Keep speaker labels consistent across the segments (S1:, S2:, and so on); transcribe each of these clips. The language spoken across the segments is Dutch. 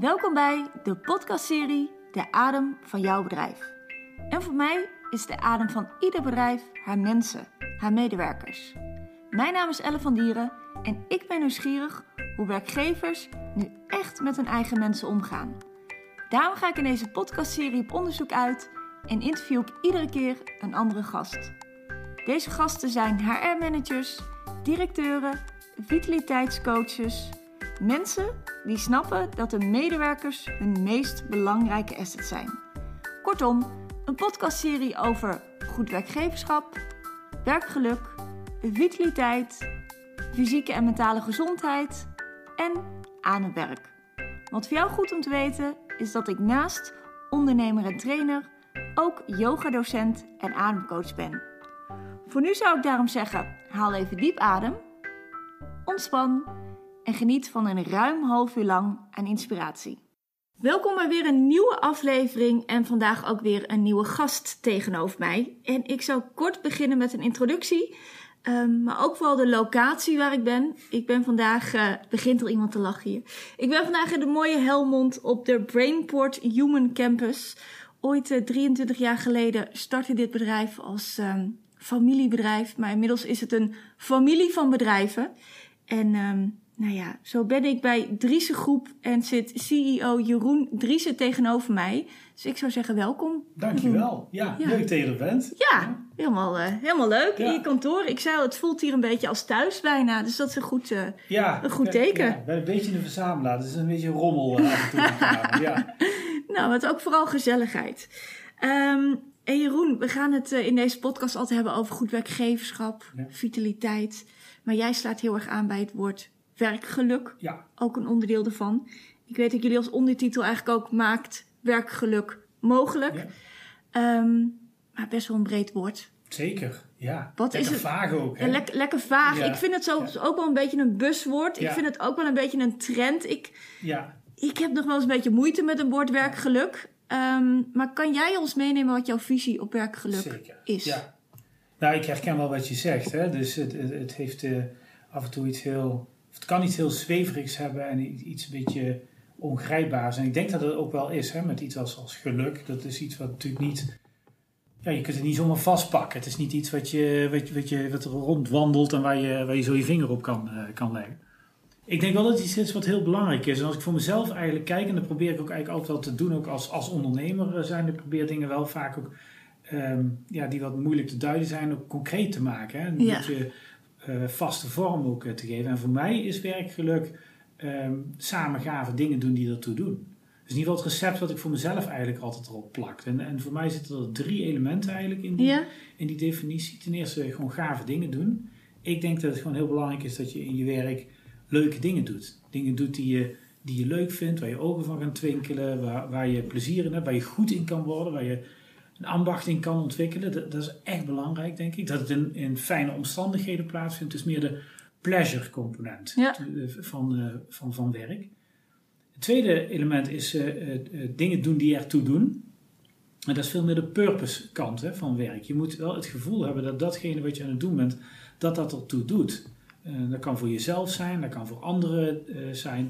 S1: Welkom bij de podcastserie De Adem van jouw bedrijf. En voor mij is de adem van ieder bedrijf haar mensen, haar medewerkers. Mijn naam is Elle van Dieren en ik ben nieuwsgierig hoe werkgevers nu echt met hun eigen mensen omgaan. Daarom ga ik in deze podcastserie op onderzoek uit en interview ik iedere keer een andere gast. Deze gasten zijn HR-managers, directeuren, vitaliteitscoaches, mensen die snappen dat de medewerkers hun meest belangrijke asset zijn. Kortom, een podcastserie over goed werkgeverschap, werkgeluk, vitaliteit, fysieke en mentale gezondheid en aan het werk. Wat voor jou goed om te weten is dat ik naast ondernemer en trainer ook yogadocent en ademcoach ben. Voor nu zou ik daarom zeggen: haal even diep adem, ontspan en geniet van een ruim half uur lang aan inspiratie. Welkom bij weer een nieuwe aflevering en vandaag ook weer een nieuwe gast tegenover mij. En ik zou kort beginnen met een introductie, um, maar ook vooral de locatie waar ik ben. Ik ben vandaag, uh, begint er iemand te lachen hier. Ik ben vandaag in de mooie Helmond op de Brainport Human Campus. Ooit uh, 23 jaar geleden startte dit bedrijf als um, familiebedrijf, maar inmiddels is het een familie van bedrijven. En um, nou ja, zo ben ik bij Driese Groep en zit CEO Jeroen Driese tegenover mij. Dus ik zou zeggen welkom.
S2: Dankjewel. Ja, ja. leuk dat je er bent.
S1: Ja, ja. Helemaal, uh, helemaal leuk ja. in je kantoor. Ik zei al, het voelt hier een beetje als thuis bijna. Dus dat is een goed, uh,
S2: ja,
S1: een goed teken. Ja,
S2: ben een beetje een verzamelaar. Dus een beetje rommel uh, af en toe. ja.
S1: Nou, het ook vooral gezelligheid. Um, en Jeroen, we gaan het in deze podcast altijd hebben over goed werkgeverschap, vitaliteit. Maar jij slaat heel erg aan bij het woord werkgeluk.
S2: Ja.
S1: Ook een onderdeel ervan. Ik weet dat jullie als ondertitel eigenlijk ook maakt werkgeluk mogelijk. Ja. Um, maar best wel een breed woord.
S2: Zeker, ja. Wat lekker is het? vaag ook. Hè?
S1: Lekker, lekker vaag. Ja. Ik vind het zo, ook wel een beetje een buswoord. Ik vind het ook wel een beetje een trend. Ik,
S2: ja.
S1: ik heb nog wel eens een beetje moeite met een woord werkgeluk. Um, maar kan jij ons meenemen wat jouw visie op werkgeluk
S2: Zeker.
S1: is?
S2: Ja. Nou, ik herken wel wat je zegt. Hè? Dus het, het, het heeft uh, af en toe iets heel het kan iets heel zweverigs hebben en iets een beetje ongrijpbaars. En ik denk dat het ook wel is, hè, met iets als, als geluk. Dat is iets wat natuurlijk niet... Ja, je kunt het niet zomaar vastpakken. Het is niet iets wat, je, wat, wat, je, wat er rondwandelt en waar je, waar je zo je vinger op kan, uh, kan leggen. Ik denk wel dat het iets is wat heel belangrijk is. En als ik voor mezelf eigenlijk kijk, en dat probeer ik ook eigenlijk altijd wel te doen, ook als, als ondernemer zijn, ik probeer dingen wel vaak ook, um, ja, die wat moeilijk te duiden zijn, ook concreet te maken. Hè?
S1: Ja.
S2: Dat je, uh, vaste vorm ook uh, te geven. En voor mij is werkgeluk um, samen gave dingen doen die ertoe doen. Dus in ieder geval het recept wat ik voor mezelf eigenlijk altijd erop plakt. En, en voor mij zitten er drie elementen eigenlijk in die,
S1: ja.
S2: in die definitie. Ten eerste gewoon gave dingen doen. Ik denk dat het gewoon heel belangrijk is dat je in je werk leuke dingen doet. Dingen doet die je, die je leuk vindt, waar je ogen van gaan twinkelen, waar, waar je plezier in hebt, waar je goed in kan worden, waar je een ambacht in kan ontwikkelen. Dat, dat, is echt belangrijk, denk ik. Dat het in, in fijne omstandigheden plaatsvindt. Dus meer de pleasure component
S1: ja.
S2: van, uh, van, van werk. Het tweede element is uh, uh, dingen doen die ertoe doen. En dat is veel meer de purpose kant hè, van werk. Je moet wel het gevoel hebben dat datgene wat je aan het doen bent, dat dat ertoe doet. dat kan voor jezelf zijn, dat kan voor anderen zijn.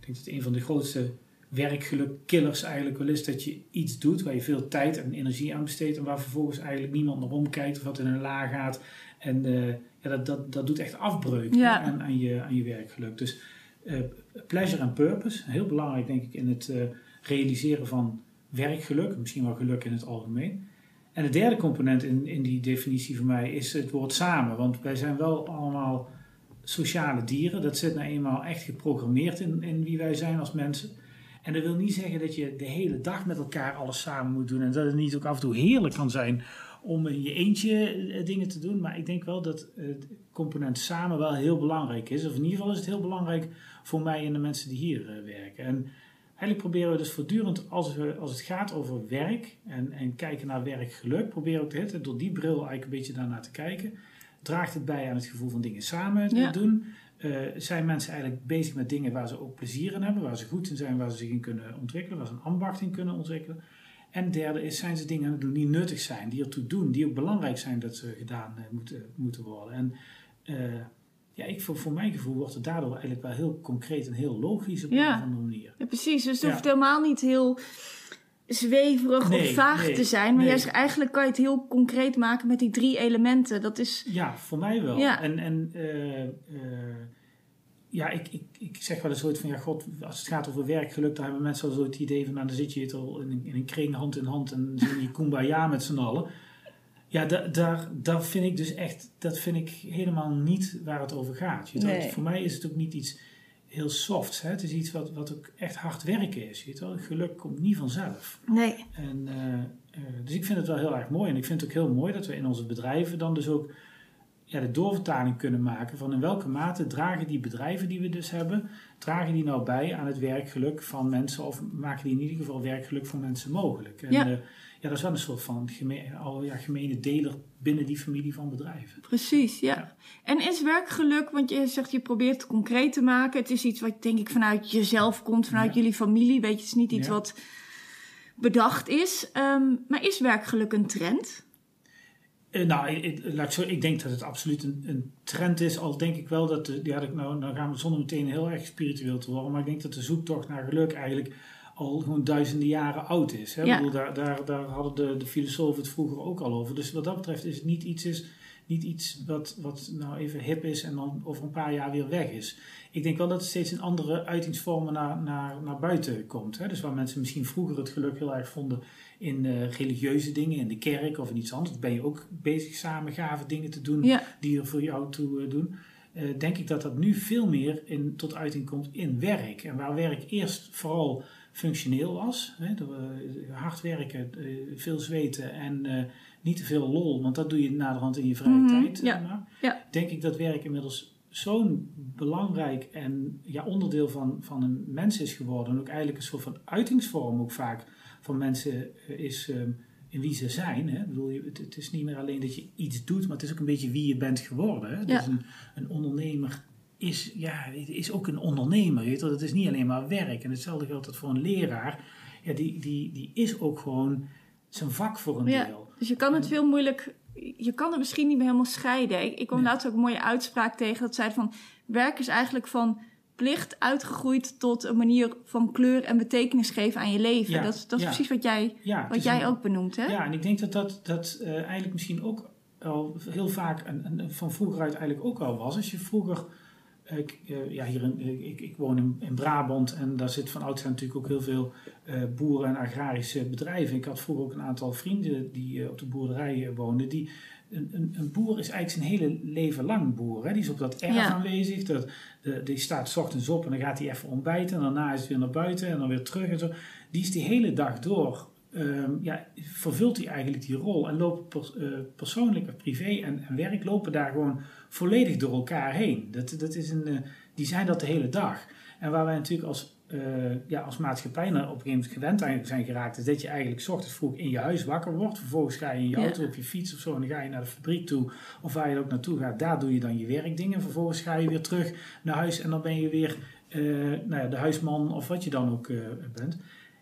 S2: Ik denk dat een van de grootste werkgelukkillers eigenlijk wel is dat je iets doet waar je veel tijd en energie aan besteedt en waar vervolgens eigenlijk niemand naar omkijkt of wat in een la gaat. En uh, ja, dat, dat, dat doet echt afbreuk
S1: ja.
S2: aan, aan, je, aan je werkgeluk. Dus uh, pleasure en purpose, heel belangrijk denk ik in het uh, realiseren van werkgeluk, misschien wel geluk in het algemeen. En de derde component in, in die definitie voor mij is het woord samen, want wij zijn wel allemaal sociale dieren. Dat zit nou eenmaal echt geprogrammeerd in, in wie wij zijn als mensen. En dat wil niet zeggen dat je de hele dag met elkaar alles samen moet doen. En dat het niet ook af en toe heerlijk kan zijn om in je eentje dingen te doen. Maar ik denk wel dat het component samen wel heel belangrijk is. Of in ieder geval is het heel belangrijk voor mij en de mensen die hier uh, werken. En eigenlijk proberen we dus voortdurend, als, we, als het gaat over werk en, en kijken naar werkgeluk, proberen we het door die bril eigenlijk een beetje daarnaar te kijken. Draagt het bij aan het gevoel van dingen samen te
S1: ja.
S2: doen? Uh, zijn mensen eigenlijk bezig met dingen waar ze ook plezier in hebben, waar ze goed in zijn, waar ze zich in kunnen ontwikkelen, waar ze een ambacht in kunnen ontwikkelen. En derde is, zijn ze dingen aan het doen die nuttig zijn, die ertoe doen, die ook belangrijk zijn dat ze gedaan uh, moeten, moeten worden. En uh, ja, ik, voor, voor mijn gevoel wordt het daardoor eigenlijk wel heel concreet en heel logisch op een of andere manier.
S1: Ja, precies. Dus het
S2: Ja.
S1: hoeft helemaal niet heel zweverig
S2: Nee,
S1: of vaag
S2: nee,
S1: te zijn. Maar
S2: nee.
S1: juist eigenlijk kan je het heel concreet maken met die drie elementen. Dat is...
S2: Ja, voor mij wel.
S1: Ja.
S2: En, en eh, eh, ja, ik, ik, ik zeg wel eens ooit van, ja god, als het gaat over werkgeluk, dan hebben mensen al zo het idee van, nou dan zit je het al in, een- in een kring hand in hand en zing je kumbaya met z'n allen. Ja, da, daar, daar vind ik dus echt, dat vind ik helemaal niet waar het over gaat. Je wel. Voor mij is het ook niet iets heel softs. Hè? Het is iets wat, wat ook echt hard werken is. Weet wel. Geluk komt niet vanzelf.
S1: Nee.
S2: En, eh, eh, dus ik vind het wel heel erg mooi. En ik vind het ook heel mooi dat we in onze bedrijven dan dus ook ja, de doorvertaling kunnen maken van in welke mate dragen die bedrijven die we dus hebben, dragen die nou bij aan het werkgeluk van mensen of maken die in ieder geval werkgeluk voor mensen mogelijk. En
S1: Ja.
S2: Ja, dat is wel een soort van geme al, ja, gemene deler binnen die familie van bedrijven.
S1: Precies, ja.
S2: Ja.
S1: En is werkgeluk, want je zegt je probeert het concreet te maken. Het is iets wat denk ik vanuit jezelf komt, vanuit
S2: Ja.
S1: jullie familie. Weet je, het is niet iets
S2: Ja.
S1: wat bedacht is. Ehm, maar is werkgeluk een trend?
S2: Eh, nou, ik, laat ik, zo, ik denk dat het absoluut een, een trend is. Al denk ik wel dat, de, ja, nou, nou gaan we zonder meteen heel erg spiritueel te worden. Maar ik denk dat de zoektocht naar geluk eigenlijk al gewoon duizenden jaren oud is. Hè?
S1: Ja.
S2: Ik bedoel, daar, daar, daar hadden de, de filosofen het vroeger ook al over. Dus wat dat betreft is het niet iets, is, niet iets wat, wat nou even hip is en dan over een paar jaar weer weg is. Ik denk wel dat het steeds in andere uitingsvormen naar, naar, naar buiten komt. Hè? Dus waar mensen misschien vroeger het geluk heel erg vonden in eh, religieuze dingen, in de kerk of in iets anders. Ben je ook bezig samen gave dingen te doen
S1: Ja,
S2: die er voor jou toe eh, doen. Eh, denk ik dat dat nu veel meer in, tot uiting komt in werk. En waar werk eerst vooral functioneel was, hè, we hard werken, eh, veel zweten en eh, niet te veel lol, want dat doe je naderhand in je vrije
S1: Mhm,
S2: tijd.
S1: ja.
S2: Denk ik dat werk inmiddels zo'n belangrijk en ja, onderdeel van, van een mens is geworden. En ook eigenlijk een soort van uitingsvorm ook vaak van mensen eh, is ehm, in wie ze zijn. Hè. Ik bedoel, het, het is niet meer alleen dat je iets doet, maar het is ook een beetje wie je bent geworden. Hè.
S1: Ja.
S2: Dus een, een ondernemer is, ja, is ook een ondernemer. Weet je? Het is niet alleen maar werk. En hetzelfde geldt dat voor een leraar. Ja, die, die, die is ook gewoon zijn vak voor een
S1: Ja.
S2: deel.
S1: dus je kan het veel moeilijk... Je kan het misschien niet meer helemaal scheiden. Ik, ik kwam
S2: Nee.
S1: laatst ook een mooie uitspraak tegen. Dat zei van, werk is eigenlijk van plicht uitgegroeid tot een manier van kleur en betekenis geven aan je leven.
S2: Ja,
S1: Dat, is- dat is
S2: ja.
S1: precies wat jij,
S2: Ja,
S1: wat jij
S2: een-
S1: ook benoemt, hè?
S2: Ja, en ik denk dat dat, dat eh, eigenlijk misschien ook al heel vaak een, een- van vroeger uit eigenlijk ook al was. Als je vroeger, ik, eh, ja, hier in, ik, ik woon in, in Brabant en daar zit van oudsher natuurlijk ook heel veel eh, boeren en agrarische bedrijven. Ik had vroeger ook een aantal vrienden die eh, op de boerderij woonden. Die, een, een, een boer is eigenlijk zijn hele leven lang boer. Hè? Die is op dat erf
S1: Ja.
S2: aanwezig. Dat, de, die staat 's ochtends op en dan gaat hij even ontbijten. En daarna is het weer naar buiten en dan weer terug en zo. Die is die hele dag door ehm, ja, vervult hij eigenlijk die rol en pers- eh, persoonlijk, privé en, en werk lopen daar gewoon volledig door elkaar heen. Dat, dat is een, eh, die zijn dat de hele dag. En waar wij natuurlijk als, eh, ja, als maatschappij naar op een gegeven moment gewend aan zijn geraakt, is dat je eigenlijk 's ochtends vroeg in je huis wakker wordt. Vervolgens ga je in je
S1: Ja.
S2: auto op je fiets of zo en dan ga je naar de fabriek toe. Of waar je ook naartoe gaat, daar doe je dan je werkdingen. Vervolgens ga je weer terug naar huis en dan ben je weer nou ja, de huisman of wat je dan ook bent.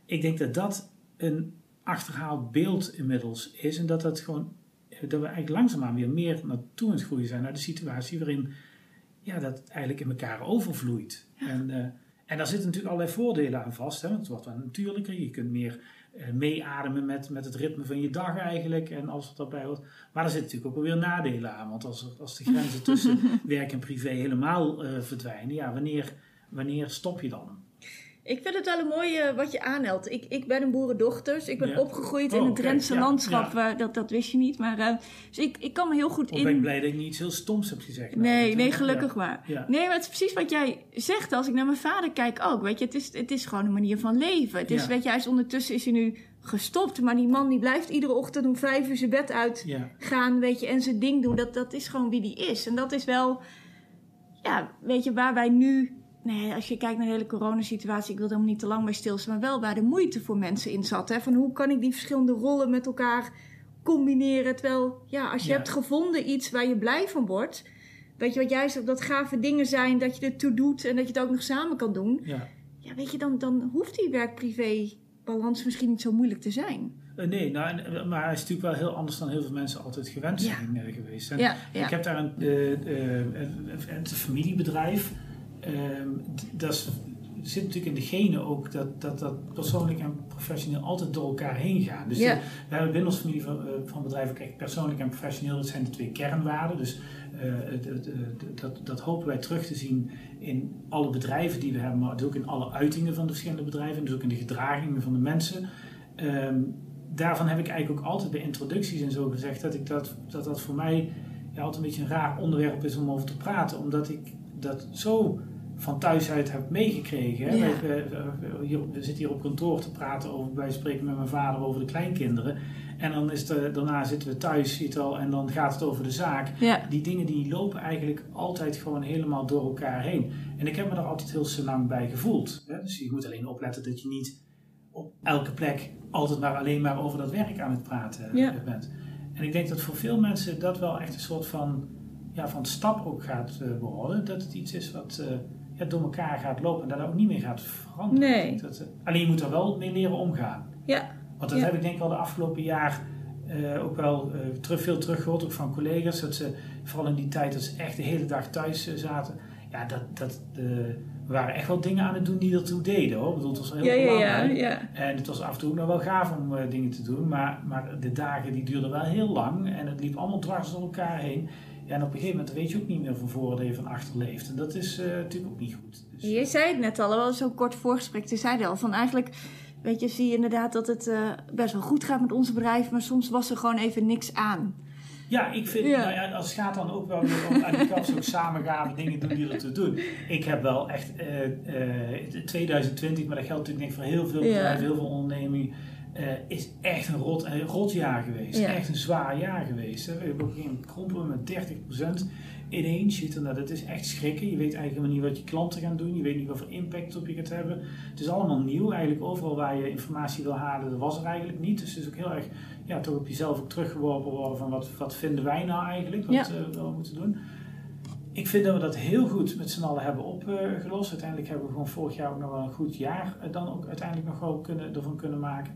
S2: Ik denk dat dat een achterhaald beeld inmiddels is. En dat, dat, gewoon, dat we eigenlijk langzaamaan weer meer naartoe aan het groeien zijn naar de situatie waarin ja, dat eigenlijk in elkaar overvloeit. En, eh, en daar zitten natuurlijk allerlei voordelen aan vast. Hè? Want het wordt wat natuurlijker. Je kunt meer eh, meeademen met, met het ritme van je dag eigenlijk. En als het daarbij hoort. Maar er zitten natuurlijk ook wel weer nadelen aan. Want als, als de grenzen tussen werk en privé helemaal eh, verdwijnen. Ja, wanneer, wanneer stop je dan?
S1: Ik vind het wel een mooie wat je aanhelpt. Ik, ik ben een boerendochter, dus ik ben
S2: Ja.
S1: opgegroeid in
S2: Oh,
S1: het. Drentse
S2: Ja,
S1: landschap.
S2: ja.
S1: waar- dat, dat wist je niet, maar eh, dus ik, ik kan me heel goed
S2: Of
S1: in...
S2: ben ik blij dat ik niet iets heel stoms heb gezegd? Nou,
S1: Nee, nee, gelukkig maar. Nee, maar het is precies wat jij zegt. Als ik naar mijn vader kijk ook, weet je, het is, het is gewoon een manier van leven. Het is, weet je, hij is ondertussen is hij nu gestopt, maar die man die blijft iedere ochtend om vijf uur zijn bed uit gaan, weet je, en zijn ding doen. Dat, dat is gewoon wie die is. En dat is wel, ja, weet je, waar wij nu, nee, als je kijkt naar de hele coronasituatie, ik wil er helemaal niet te lang bij stilstaan, maar wel waar de moeite voor mensen in zat. Hè? Van hoe kan ik die verschillende rollen met elkaar combineren? Terwijl, ja, als je
S2: Ja.
S1: hebt gevonden iets waar je blij van wordt, weet je wat jij zegt, dat gave dingen zijn, dat je er toe doet en dat je het ook nog samen kan doen.
S2: Ja.
S1: Ja, weet je, dan, dan hoeft die werk-privé balans misschien niet zo moeilijk te zijn.
S2: Uh, nee, nou, en, maar hij is natuurlijk wel heel anders dan heel veel mensen altijd gewend zijn ja. geweest. En ja, ja. Ik heb daar een, een familiebedrijf. Ehm, dat zit natuurlijk in de genen ook dat, dat, dat persoonlijk en professioneel altijd door elkaar heen gaan. Dus we hebben binnen onze familie van, uh, van bedrijven, kijk, persoonlijk en professioneel, dat zijn de twee kernwaarden. Dus uh, dat, dat hopen wij terug te zien in alle bedrijven die we hebben, maar ook in alle uitingen van de verschillende bedrijven, dus ook in de gedragingen van de mensen. Um, daarvan heb ik eigenlijk ook altijd bij introducties en zo gezegd dat ik dat, dat, dat voor mij ja, altijd een beetje een raar onderwerp is om over te praten, omdat ik dat zo van thuis uit heb meegekregen. We, we, zitten hier op kantoor te praten over, wij spreken met mijn vader over de kleinkinderen. En dan is de, daarna zitten we thuis, ziet al, en dan gaat het over de zaak. Die dingen die lopen eigenlijk altijd gewoon helemaal door elkaar heen. En ik heb me daar altijd heel lang bij gevoeld. Hè? Dus je moet alleen opletten dat je niet op elke plek altijd maar alleen maar over dat werk aan het praten bent. En ik denk dat voor veel mensen dat wel echt een soort van, ja, van stap ook gaat uh, worden. Dat het iets is wat... Uh, het door elkaar gaat lopen en dat ook niet meer gaat veranderen. Nee. Dat, eh, alleen je moet er wel mee leren omgaan. Ja. Want dat heb ik denk ik wel de afgelopen jaar uh, ook wel terug, veel teruggehoord, ook van collega's. Dat ze, vooral in die tijd dat ze echt de hele dag thuis zaten. Ja, dat, dat, we waren echt wel dingen aan het doen die ertoe deden hoor. Ik bedoel, het was heel ja, belangrijk. Ja, ja, En het was af en toe nog wel gaaf om dingen te doen. Maar, maar de dagen die duurden wel heel lang. En het liep allemaal dwars door elkaar heen. Ja, en op een gegeven moment weet je ook niet meer van voor dat je van achter leeft. En dat is uh, natuurlijk ook niet goed.
S1: Dus, je zei het net al, wel zo kort voorgesprek. Je zei al van eigenlijk, weet je, zie je inderdaad dat het uh, best wel goed gaat met onze bedrijf. Maar soms was er gewoon even niks aan.
S2: Ja, ik vind, ja. Nou ja, als het gaat dan ook wel weer om, en ik kan ook samen gaan dingen doen die er te doen. Ik heb wel echt uh, 2020, maar dat geldt natuurlijk voor heel veel bedrijven, heel veel ondernemingen uh, is echt een rot, een rot jaar geweest. Echt een zwaar jaar geweest. Hè. We hebben op een krompen met 30% ineens. Nou, dat is echt schrikken. Je weet eigenlijk niet wat je klanten gaan doen. Je weet niet wat voor impact op je gaat hebben. Het is allemaal nieuw. Eigenlijk overal waar je informatie wil halen, dat was er eigenlijk niet. Dus het is ook heel erg, ja, toch op jezelf ook teruggeworpen worden van wat, wat vinden wij nou eigenlijk, wat ja. uh, we moeten doen. Ik vind dat we dat heel goed met z'n allen hebben opgelost. Uiteindelijk hebben we gewoon vorig jaar ook nog wel een goed jaar eh, dan ook uiteindelijk nog wel kunnen, ervan kunnen maken.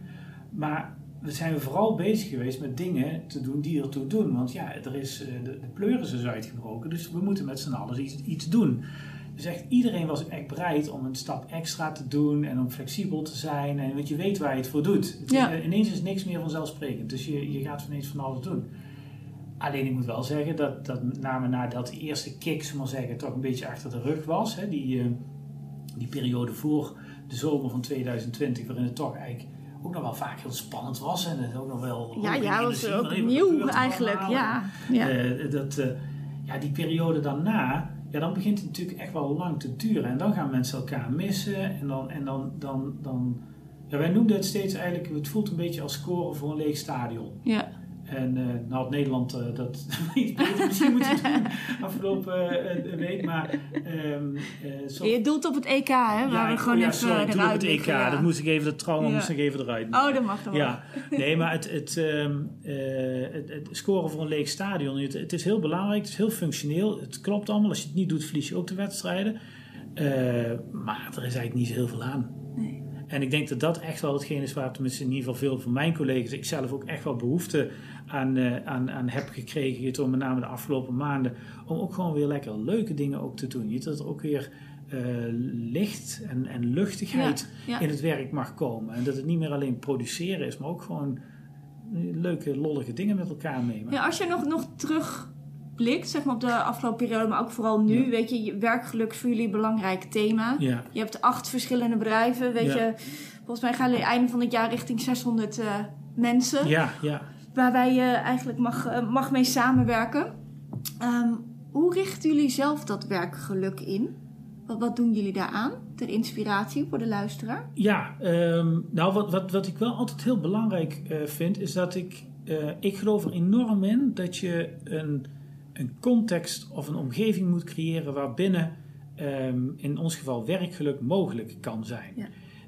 S2: Maar we zijn vooral bezig geweest met dingen te doen die ertoe doen. Want ja, er is, eh, de, de pleuris is uitgebroken, dus we moeten met z'n allen iets, iets doen. Dus echt iedereen was echt bereid om een stap extra te doen en om flexibel te zijn. En want je weet waar je het voor doet. Het ja. is, ineens is niks meer vanzelfsprekend. Dus je, je gaat ineens van alles doen. Alleen ik moet wel zeggen dat, dat met name nadat de eerste kick, maar zeggen, toch een beetje achter de rug was. Hè, die, uh, die periode voor de zomer van 2020, waarin het toch eigenlijk ook nog wel vaak heel spannend was. En het ook nog wel...
S1: Ja, ja, was ook nieuw eigenlijk, ja. ja.
S2: Uh, dat, uh, ja, die periode daarna, ja, dan begint het natuurlijk echt wel lang te duren. En dan gaan mensen elkaar missen. En dan, en dan, dan, dan ja, wij noemden het steeds eigenlijk, het voelt een beetje als scoren voor een leeg stadion. Ja. En uh, nou had Nederland uh, dat iets beter misschien moeten doen afgelopen uh, week. Maar, um,
S1: zo... Je doelt op het EK, hè? Waar ja, we gewoon oh, ja, even sorry,
S2: eruit op het EK. Ja. Dat moest ik even, de trauma moest ik even eruit.
S1: Oh, dat mag dan
S2: Ja, nee, maar het, het, um, het, het, scoren voor een leeg stadion, het, het, is heel belangrijk. Het is heel functioneel. Het klopt allemaal. Als je het niet doet, verlies je ook de wedstrijden. maar er is eigenlijk niet zo heel veel aan. Nee. En ik denk dat dat echt wel hetgeen is waar tenminste in ieder geval veel van mijn collega's, ik zelf ook echt wel behoefte aan, uh, aan, aan heb gekregen, met name de afgelopen maanden, om ook gewoon weer lekker leuke dingen ook te doen. Je dat er ook weer uh, licht en, en luchtigheid in het werk mag komen. En dat het niet meer alleen produceren is, maar ook gewoon leuke, lollige dingen met elkaar meemaken.
S1: Ja, als je nog, nog terugblikt, zeg maar op de afgelopen periode, maar ook vooral nu, weet je, werkgeluk is voor jullie een belangrijk thema. Ja. Je hebt acht verschillende bedrijven, weet je. Volgens mij gaan jullie einde van het jaar richting 600 uh, eh, mensen.
S2: Ja, ja
S1: waar wij uh, eigenlijk mag, uh, mag mee samenwerken. Um, hoe richten jullie zelf dat werkgeluk in? Wat, wat doen jullie daaraan ter inspiratie voor de luisteraar?
S2: Ja, um, nou wat, wat, wat ik wel altijd heel belangrijk vind, is dat ik, ik geloof er enorm in dat je een, een context of een omgeving moet creëren waarbinnen um, in ons geval werkgeluk mogelijk kan zijn.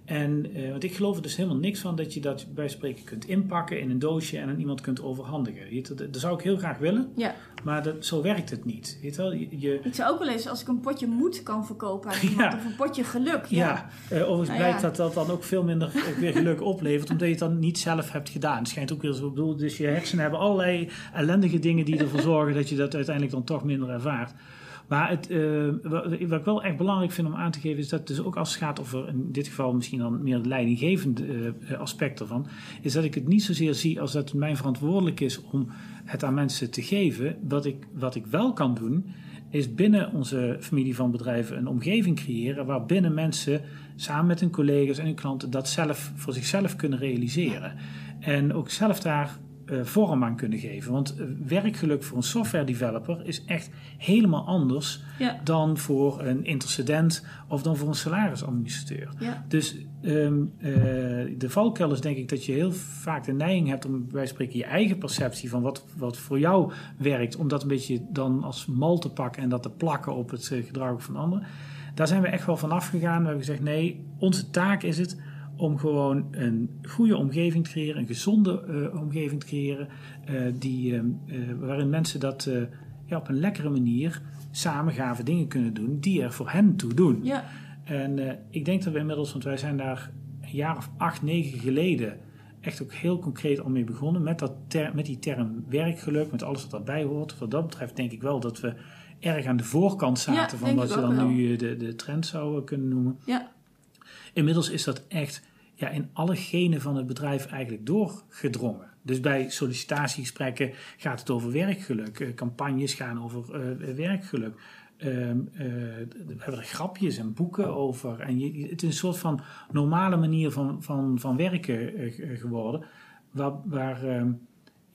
S2: En, uh, want ik geloof er dus helemaal niks van dat je dat bij spreken kunt inpakken in een doosje en aan iemand kunt overhandigen. Dat, dat, zou ik heel graag willen,
S1: ja.
S2: maar dat, zo werkt het niet. Weet wel? Je,
S1: ik zou ook wel eens, als ik een potje moed kan verkopen aan iemand, of een potje geluk.
S2: Ja, ja. Uh, overigens nou, blijkt dat dat dan ook veel minder weer geluk oplevert, omdat je het dan niet zelf hebt gedaan. Het schijnt ook weer zo, bedoel, dus je hersenen hebben allerlei ellendige dingen die ervoor zorgen dat je dat uiteindelijk dan toch minder ervaart. Maar het, uh, wat, ik wel echt belangrijk vind om aan te geven, is dat dus ook als het gaat over in dit geval misschien dan meer het leidinggevende uh, aspect ervan, is dat ik het niet zozeer zie als dat het mijn verantwoordelijk is om het aan mensen te geven. Wat ik, wat ik wel kan doen, is binnen onze familie van bedrijven een omgeving creëren waarbinnen mensen samen met hun collega's en hun klanten dat zelf voor zichzelf kunnen realiseren. En ook zelf daar uh, vorm aan kunnen geven. Want uh, werkgeluk voor een software developer is echt helemaal anders
S1: ja.
S2: dan voor een intercedent of dan voor een salarisadministrateur.
S1: Ja.
S2: Dus um, uh, de valkuil is denk ik dat je heel vaak de neiging hebt om bij spreken je eigen perceptie van wat, wat voor jou werkt, om dat een beetje dan als mal te pakken en dat te plakken op het gedrag van anderen. Daar zijn we echt wel van afgegaan. We hebben gezegd nee, onze taak is het om gewoon een goede omgeving te creëren, een gezonde uh, omgeving te creëren, uh, die, uh, waarin mensen dat ja, op een lekkere manier samen gave dingen kunnen doen die er voor hen toe doen.
S1: Ja.
S2: En ik denk dat we inmiddels, want wij zijn daar een jaar of acht, negen geleden echt ook heel concreet al mee begonnen met, dat ter, met die term werkgeluk, met alles wat daarbij hoort. Wat dat betreft denk ik wel dat we erg aan de voorkant zaten
S1: ja,
S2: van wat je dan
S1: wel.
S2: nu de, de trend zou kunnen noemen.
S1: Ja.
S2: Inmiddels is dat echt ja, in alle genen van het bedrijf eigenlijk doorgedrongen. Dus bij sollicitatiegesprekken gaat het over werkgeluk. campagnes gaan over uh, werkgeluk. Uh, uh, we hebben er grapjes en boeken over. En je, het is een soort van normale manier van, van, van werken geworden. Waar, waar, ehm,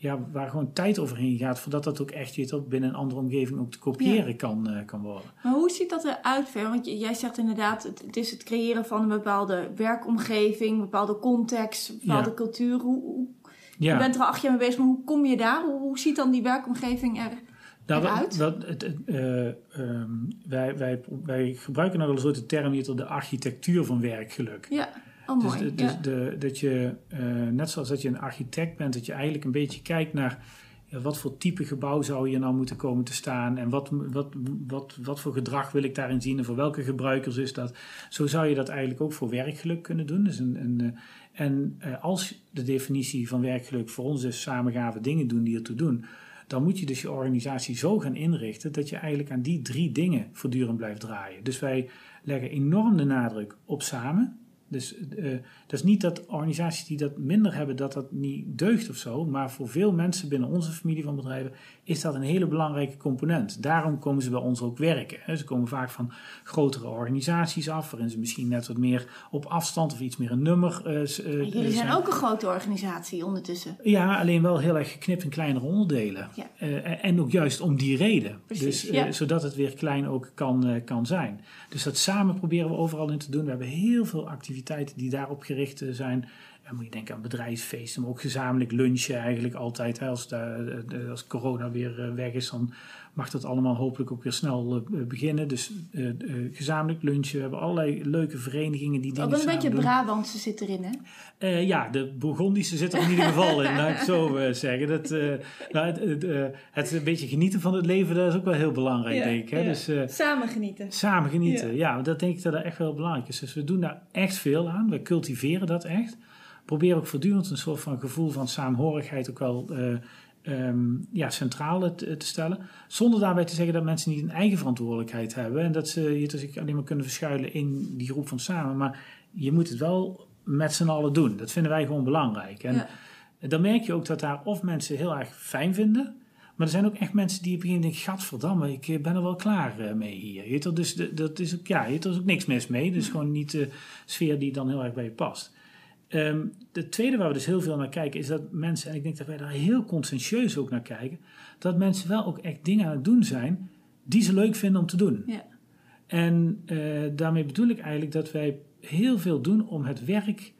S2: ja, waar gewoon tijd overheen gaat voordat dat ook echt weet, binnen een andere omgeving ook te kopiëren ja. kan, uh, kan worden.
S1: Maar hoe ziet dat eruit ver? Want jij zegt inderdaad, het, het, is het creëren van een bepaalde werkomgeving, een bepaalde context, een bepaalde ja. cultuur. Hoe, hoe,
S2: ja.
S1: Je bent er al acht jaar mee bezig, maar hoe kom je daar? Hoe, hoe ziet dan die werkomgeving er,
S2: nou,
S1: eruit?
S2: Wat, het, het, uh, um, wij, wij, wij gebruiken nog wel eens de term hier de architectuur van werkgeluk.
S1: Ja. Oh,
S2: dus,
S1: mooi.
S2: dus
S1: ja.
S2: de, dat je, uh, net zoals dat je een architect bent, dat je eigenlijk een beetje kijkt naar ja, wat voor type gebouw zou hier nou moeten komen te staan en wat, wat, wat, wat voor gedrag wil ik daarin zien en voor welke gebruikers is dat. Zo zou je dat eigenlijk ook voor werkgeluk kunnen doen. Dus een, een, uh, en uh, als de definitie van werkgeluk voor ons is samengave dingen doen die ertoe doen, dan moet je dus je organisatie zo gaan inrichten dat je eigenlijk aan die drie dingen voortdurend blijft draaien. Dus wij leggen enorm de nadruk op samen. Dus uh, dat is niet dat organisaties die dat minder hebben, dat dat niet deugt of zo. Maar voor veel mensen binnen onze familie van bedrijven is dat een hele belangrijke component. Daarom komen ze bij ons ook werken. Hè. Ze komen vaak van grotere organisaties af, waarin ze misschien net wat meer op afstand of iets meer een nummer. Uh,
S1: uh, jullie zijn, zijn ook een grote organisatie ondertussen.
S2: Ja, alleen wel heel erg geknipt in kleinere onderdelen.
S1: Ja.
S2: en ook juist om die reden.
S1: Precies,
S2: dus,
S1: ja.
S2: Zodat het weer klein ook kan, kan zijn. Dus dat samen proberen we overal in te doen. We hebben heel veel activiteiten die daarop gericht zijn. Dan moet je denken aan bedrijfsfeesten, maar ook gezamenlijk lunchen eigenlijk altijd. Als, de, als corona weer weg is, dan mag dat allemaal hopelijk ook weer snel uh, beginnen. Dus uh, uh, gezamenlijk lunchen. We hebben allerlei leuke verenigingen die dingen
S1: Ook een beetje
S2: doen.
S1: Brabantse zit erin, hè?
S2: Uh, ja, de Bourgondische zit er in ieder geval in, laat ik zo uh, zeggen. Dat, uh, nou, het, het, het, een beetje genieten van het leven, dat is ook wel heel belangrijk,
S1: ja,
S2: denk ik. Hè?
S1: Ja.
S2: Dus,
S1: samen genieten.
S2: Samen genieten, ja. ja. Dat denk ik dat dat echt wel belangrijk is. Dus we doen daar echt veel aan. We cultiveren dat echt. Proberen ook voortdurend een soort van gevoel van saamhorigheid ook wel um, ja, centraal te, te, stellen. Zonder daarbij te zeggen dat mensen niet een eigen verantwoordelijkheid hebben. En dat ze je dus alleen maar kunnen verschuilen in die groep van samen. Maar je moet het wel met z'n allen doen. Dat vinden wij gewoon belangrijk. En
S1: ja.
S2: dan merk je ook dat daar of mensen heel erg fijn vinden. Maar er zijn ook echt mensen die op een gegeven moment denken: Gadverdamme, ik ben er wel klaar mee hier. Je er dus dat is ook, ja, er is ook niks mis mee. Dus gewoon niet de sfeer die dan heel erg bij je past. Um, de tweede waar we dus heel veel naar kijken is dat mensen, en ik denk dat wij daar heel conscientieus ook naar kijken, dat mensen wel ook echt dingen aan het doen zijn die ze leuk vinden om te doen.
S1: Ja.
S2: En uh, daarmee bedoel ik eigenlijk dat wij heel veel doen om het werk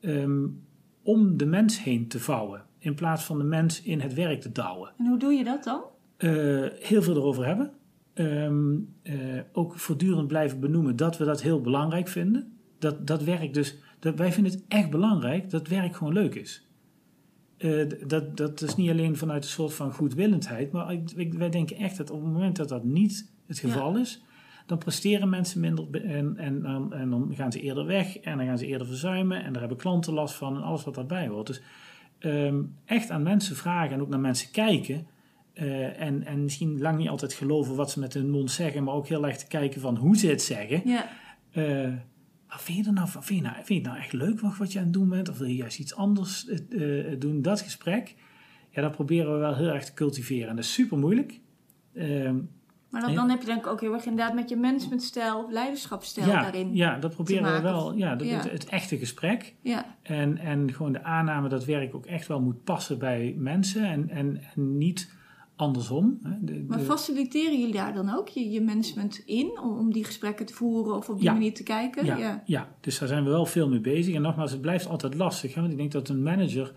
S2: um, om de mens heen te vouwen, in plaats van de mens in het werk te douwen.
S1: En hoe doe je dat dan?
S2: Uh, heel veel erover hebben. Um, uh, ook voortdurend blijven benoemen dat we dat heel belangrijk vinden. Dat, dat werk dus Dat, wij vinden het echt belangrijk dat werk gewoon leuk is. Uh, dat, dat is niet alleen vanuit een soort van goedwillendheid, maar ik, wij denken echt dat op het moment dat dat niet het geval is, dan presteren mensen minder en, en, en, en, dan gaan ze eerder weg en dan gaan ze eerder verzuimen en daar hebben klanten last van en alles wat daarbij hoort. Dus um, echt aan mensen vragen en ook naar mensen kijken uh, en, en misschien lang niet altijd geloven wat ze met hun mond zeggen, maar ook heel erg te kijken van hoe ze het zeggen. Ja. Uh, wat vind je er nou van? Vind je nou, vind je nou echt leuk wat, wat je aan het doen bent? Of wil je juist iets anders uh, doen? Dat gesprek, ja, dat proberen we wel heel erg te cultiveren. En dat is super moeilijk.
S1: Uh, maar dan, dan, heb je denk ik ook heel erg inderdaad met je managementstijl, leiderschapsstijl
S2: ja,
S1: daarin.
S2: Ja, dat proberen we wel. Ja, Het, het, echte gesprek.
S1: Ja.
S2: En, en gewoon de aanname dat werk ook echt wel moet passen bij mensen en, en, en niet andersom.
S1: De, maar faciliteren jullie daar dan ook je, je management in om, om die gesprekken te voeren of op die manier te kijken?
S2: Ja, ja, ja. dus daar zijn we wel veel mee bezig. En nogmaals, het blijft altijd lastig. Hè? Want ik denk dat een manager,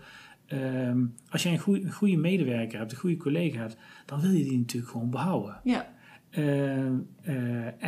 S2: ehm, als jij een goede, een goede medewerker hebt, een goede collega hebt, dan wil je die natuurlijk gewoon behouden.
S1: Ja.
S2: Ehm, eh,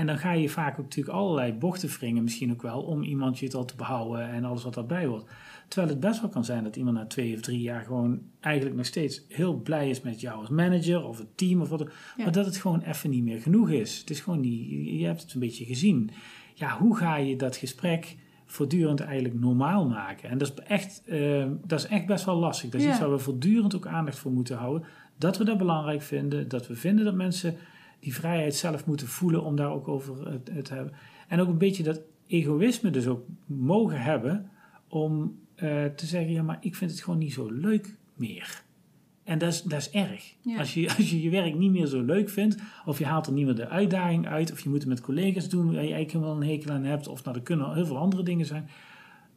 S2: en dan ga je vaak ook natuurlijk allerlei bochten wringen, misschien ook wel, om iemand je al te behouden en alles wat daarbij hoort. Terwijl het best wel kan zijn dat iemand na twee of drie jaar gewoon eigenlijk nog steeds heel blij is met jou als manager of het team of wat Maar dat het gewoon even niet meer genoeg is. Het is gewoon niet, je hebt het een beetje gezien. Ja, hoe ga je dat gesprek voortdurend eigenlijk normaal maken? En dat is echt, uh, dat is echt best wel lastig. Dat is iets waar we voortdurend ook aandacht voor moeten houden. Dat we dat belangrijk vinden. Dat we vinden dat mensen die vrijheid zelf moeten voelen om daar ook over te hebben. En ook een beetje dat egoïsme dus ook mogen hebben om uh, te zeggen, ja, maar ik vind het gewoon niet zo leuk meer. En dat is, dat is erg. Als, je, als je je werk niet meer zo leuk vindt, of je haalt er niet meer de uitdaging uit, of je moet het met collega's doen waar je eigenlijk wel een hekel aan hebt, of nou, er kunnen heel veel andere dingen zijn,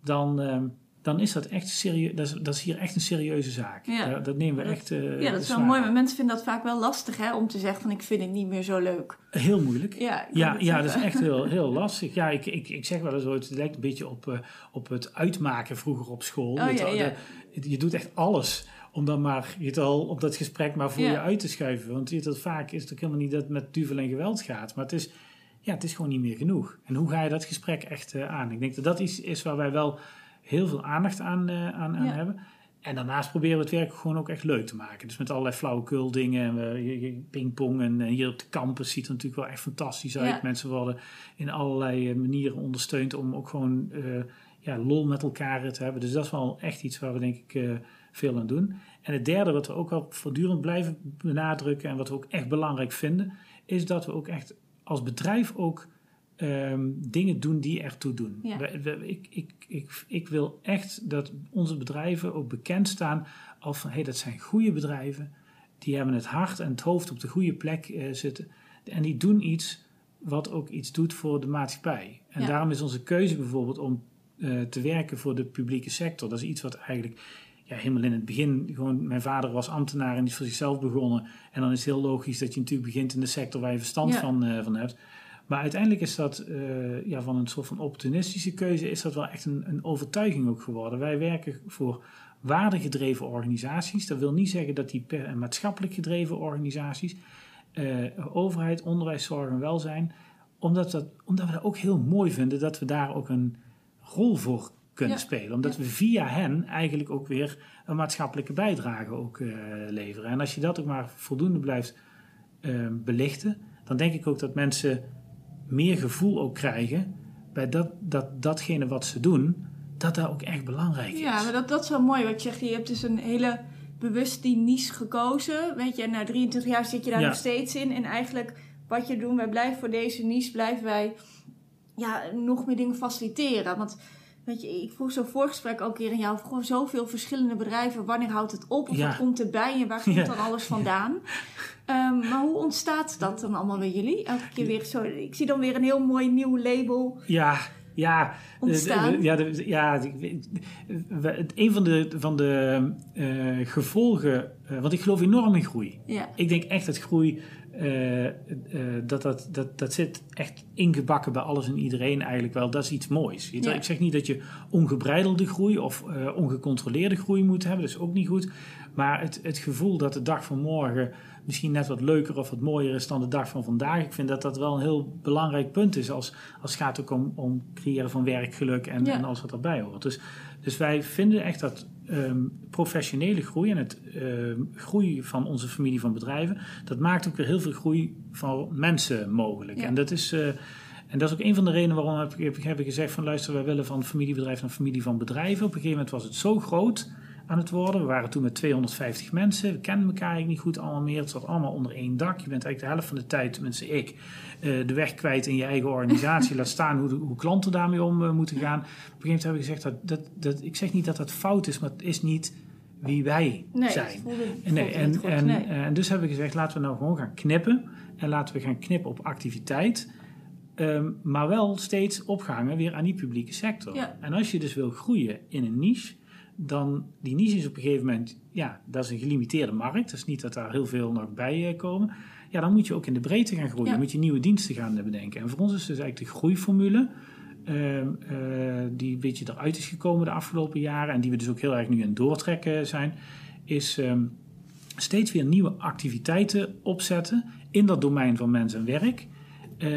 S2: dan, uh, dan is dat echt serieus. Dat is, dat is hier echt een serieuze zaak. Ja. dat nemen we echt. Uh,
S1: ja, dat is wel mooi, maar mensen vinden dat vaak wel lastig hè, om te zeggen van ik vind het niet meer zo leuk.
S2: Heel moeilijk.
S1: Ja,
S2: ja, ja dat is echt heel, heel lastig. Ja, ik, ik, ik zeg wel eens ooit, het lijkt een beetje op, uh, op het uitmaken vroeger op school.
S1: Oh, ja, ja.
S2: De, je doet echt alles om dan maar je het al op dat gesprek maar voor je uit te schuiven. Want je dat vaak is het ook helemaal niet dat het met duvel en geweld gaat. Maar het is, ja, het is gewoon niet meer genoeg. En hoe ga je dat gesprek echt uh, aan? Ik denk dat dat iets is waar wij wel heel veel aandacht aan, uh, aan, aan hebben. En daarnaast proberen we het werk gewoon ook echt leuk te maken. Dus met allerlei flauwekul dingen, uh, pingpong en hier op de campus ziet het natuurlijk wel echt fantastisch uit. Mensen worden in allerlei manieren ondersteund om ook gewoon ja, lol met elkaar te hebben. Dus dat is wel echt iets waar we denk ik veel aan doen. En het derde wat we ook wel voortdurend blijven benadrukken en wat we ook echt belangrijk vinden, is dat we ook echt als bedrijf ook um, dingen doen die ertoe doen. ik, ik, ik, ik wil echt dat onze bedrijven ook bekend staan als van hé, hey, dat zijn goede bedrijven. Die hebben het hart en het hoofd op de goede plek uh, zitten. En die doen iets wat ook iets doet voor de maatschappij. En daarom is onze keuze bijvoorbeeld om uh, te werken voor de publieke sector. Dat is iets wat eigenlijk ja, helemaal in het begin, gewoon, mijn vader was ambtenaar en is voor zichzelf begonnen. En dan is het heel logisch dat je natuurlijk begint in de sector waar je verstand van, uh, van hebt. Maar uiteindelijk is dat uh, ja, van een soort van opportunistische keuze, is dat wel echt een, een overtuiging ook geworden. Wij werken voor waardegedreven organisaties. Dat wil niet zeggen dat die per, maatschappelijk gedreven organisaties, uh, overheid, onderwijs, zorg en welzijn, omdat, dat, omdat we dat ook heel mooi vinden dat we daar ook een rol voor kunnen spelen. Omdat we via hen eigenlijk ook weer een maatschappelijke bijdrage ook, uh, leveren. En als je dat ook maar voldoende blijft uh, belichten, dan denk ik ook dat mensen meer gevoel ook krijgen bij dat, dat, datgene wat ze doen, dat dat ook echt belangrijk is.
S1: Ja, maar dat, dat is wel mooi wat je zegt. Je hebt dus een hele bewust die niche gekozen. Weet je, na 23 jaar zit je daar nog steeds in. En eigenlijk wat je doet, wij blijven voor deze niche, blijven wij ja, nog meer dingen faciliteren. Want Weet je, ik vroeg zo voorgesprek ook keer aan jou. Gewoon zoveel verschillende bedrijven. Wanneer houdt het op? Of wat komt erbij? En waar komt dan alles vandaan? Um, maar hoe ontstaat dat dan allemaal bij jullie? Elke keer weer zo. Ik zie dan weer een heel mooi nieuw label.
S2: Ja, ja,
S1: ontstaan.
S2: ja, de, ja een van de, van de uh, gevolgen, uh, want ik geloof enorm in groei.
S1: Ja.
S2: Ik denk echt dat groei uh, dat, dat, dat, dat zit echt ingebakken bij alles en iedereen eigenlijk wel. Dat is iets moois. Ja. Ik zeg niet dat je ongebreidelde groei of ongecontroleerde groei moet hebben. Dat is ook niet goed. Maar het, het gevoel dat de dag van morgen misschien net wat leuker of wat mooier is dan de dag van vandaag. Ik vind dat dat wel een heel belangrijk punt is als, als het gaat ook om, om creëren van werkgeluk en,
S1: Ja.
S2: en alles wat daarbij hoort. Dus, dus wij vinden echt dat ehm, professionele groei en het ehm, groei van onze familie van bedrijven, dat maakt ook weer heel veel groei van mensen mogelijk.
S1: Ja.
S2: En dat is. eh, en dat is ook een van de redenen waarom heb ik, heb ik- heb ik gezegd van luister, wij willen van familiebedrijf naar familie van bedrijven. Op een gegeven moment was het zo groot aan het worden. We waren toen met 250 mensen. We kenden elkaar eigenlijk niet goed allemaal meer. Het zat allemaal onder één dak. Je bent eigenlijk de helft van de tijd, tenminste ik, eh, de weg kwijt in je eigen organisatie. Laat staan hoe, de- hoe klanten daarmee om eh, moeten gaan. Op een gegeven moment heb ik gezegd, dat, dat, dat, ik zeg niet dat dat fout is, maar het is niet wie wij
S1: Nee,
S2: zijn.
S1: voelde,
S2: nee, en,
S1: goed.
S2: en,
S1: nee.
S2: en dus hebben we gezegd, laten we nou gewoon gaan knippen. En laten we gaan knippen op activiteit. Ehm, maar wel steeds opgehangen weer aan die publieke sector.
S1: Ja.
S2: En als je dus wil groeien in een niche, dan die niche is op een gegeven moment, ja, dat is een gelimiteerde markt. Dat is niet dat daar heel veel nog bij eh, komen. Ja, dan moet je ook in de breedte gaan groeien.
S1: Ja.
S2: Dan moet je nieuwe diensten gaan bedenken. En voor ons is dus eigenlijk de groeiformule. ehm, eh, die een beetje eruit is gekomen de afgelopen jaren en die we dus ook heel erg nu aan het doortrekken zijn, is ehm, steeds weer nieuwe activiteiten opzetten in dat domein van mens en werk, eh,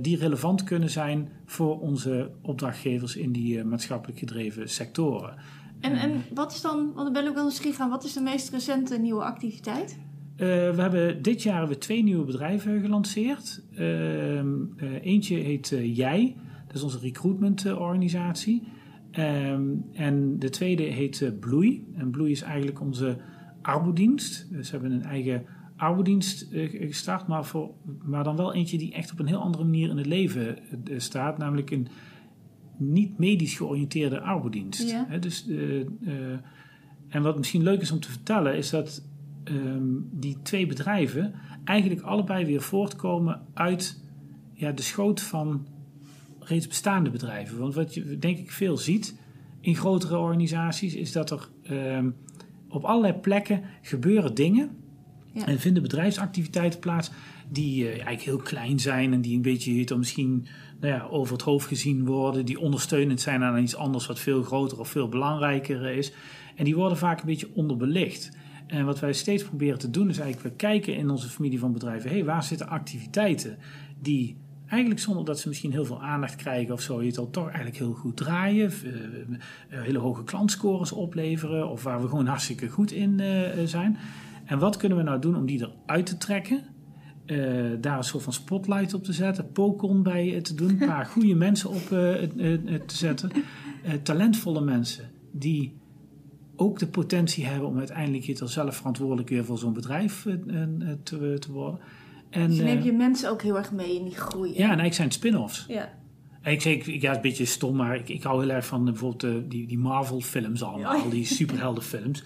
S2: die relevant kunnen zijn voor onze opdrachtgevers in die maatschappelijk gedreven sectoren.
S1: En, en wat is dan, want ik ben ook wel nieuwsgierig aan, wat is de meest recente nieuwe activiteit?
S2: Eh, we hebben dit jaar hebben we twee nieuwe bedrijven gelanceerd. Ehm, eh, eentje heet eh, Jij, dat is onze recruitmentorganisatie. Ehm en de tweede heet Bloei. En Bloei is eigenlijk onze arbodienst. Dus we hebben een eigen arbodienst gestart, maar, voor, maar dan wel eentje die echt op een heel andere manier in het leven staat. Namelijk een niet medisch georiënteerde arbodienst.
S1: Ja.
S2: Dus, eh, eh, en wat misschien leuk is om te vertellen, is dat ehm, die twee bedrijven eigenlijk allebei weer voortkomen uit ja, de schoot van reeds bestaande bedrijven. Want wat je denk ik veel ziet in grotere organisaties, is dat er ehm, op allerlei plekken gebeuren dingen En vinden bedrijfsactiviteiten plaats die eh, eigenlijk heel klein zijn en die een beetje wel, misschien nou ja, over het hoofd gezien worden, die ondersteunend zijn aan iets anders wat veel groter of veel belangrijker is. En die worden vaak een beetje onderbelicht. En wat wij steeds proberen te doen is eigenlijk, we kijken in onze familie van bedrijven, hé, hey, waar zitten activiteiten die eigenlijk zonder dat ze misschien heel veel aandacht krijgen of zo, je het al toch eigenlijk heel goed draaien, eh, hele hoge klantscores opleveren of waar we gewoon hartstikke goed in eh, zijn. En wat kunnen we nou doen om die eruit te trekken? Eh, daar een soort van spotlight op te zetten, Pokon bij te doen, een paar goede mensen op eh, te zetten, Eh, talentvolle mensen die ook de potentie hebben om uiteindelijk hier zelf verantwoordelijk weer voor zo'n bedrijf te, te worden. En,
S1: Dus je neemt je mensen ook heel erg mee in die groei.
S2: ja, en eigenlijk zijn het spin-offs.
S1: Ja.
S2: En ik zeg, ik, ja, het is een beetje stom, maar ik, ik hou heel erg van eh, bijvoorbeeld eh, die, die Marvel-films allemaal,
S1: Ja.
S2: die superheldenfilms.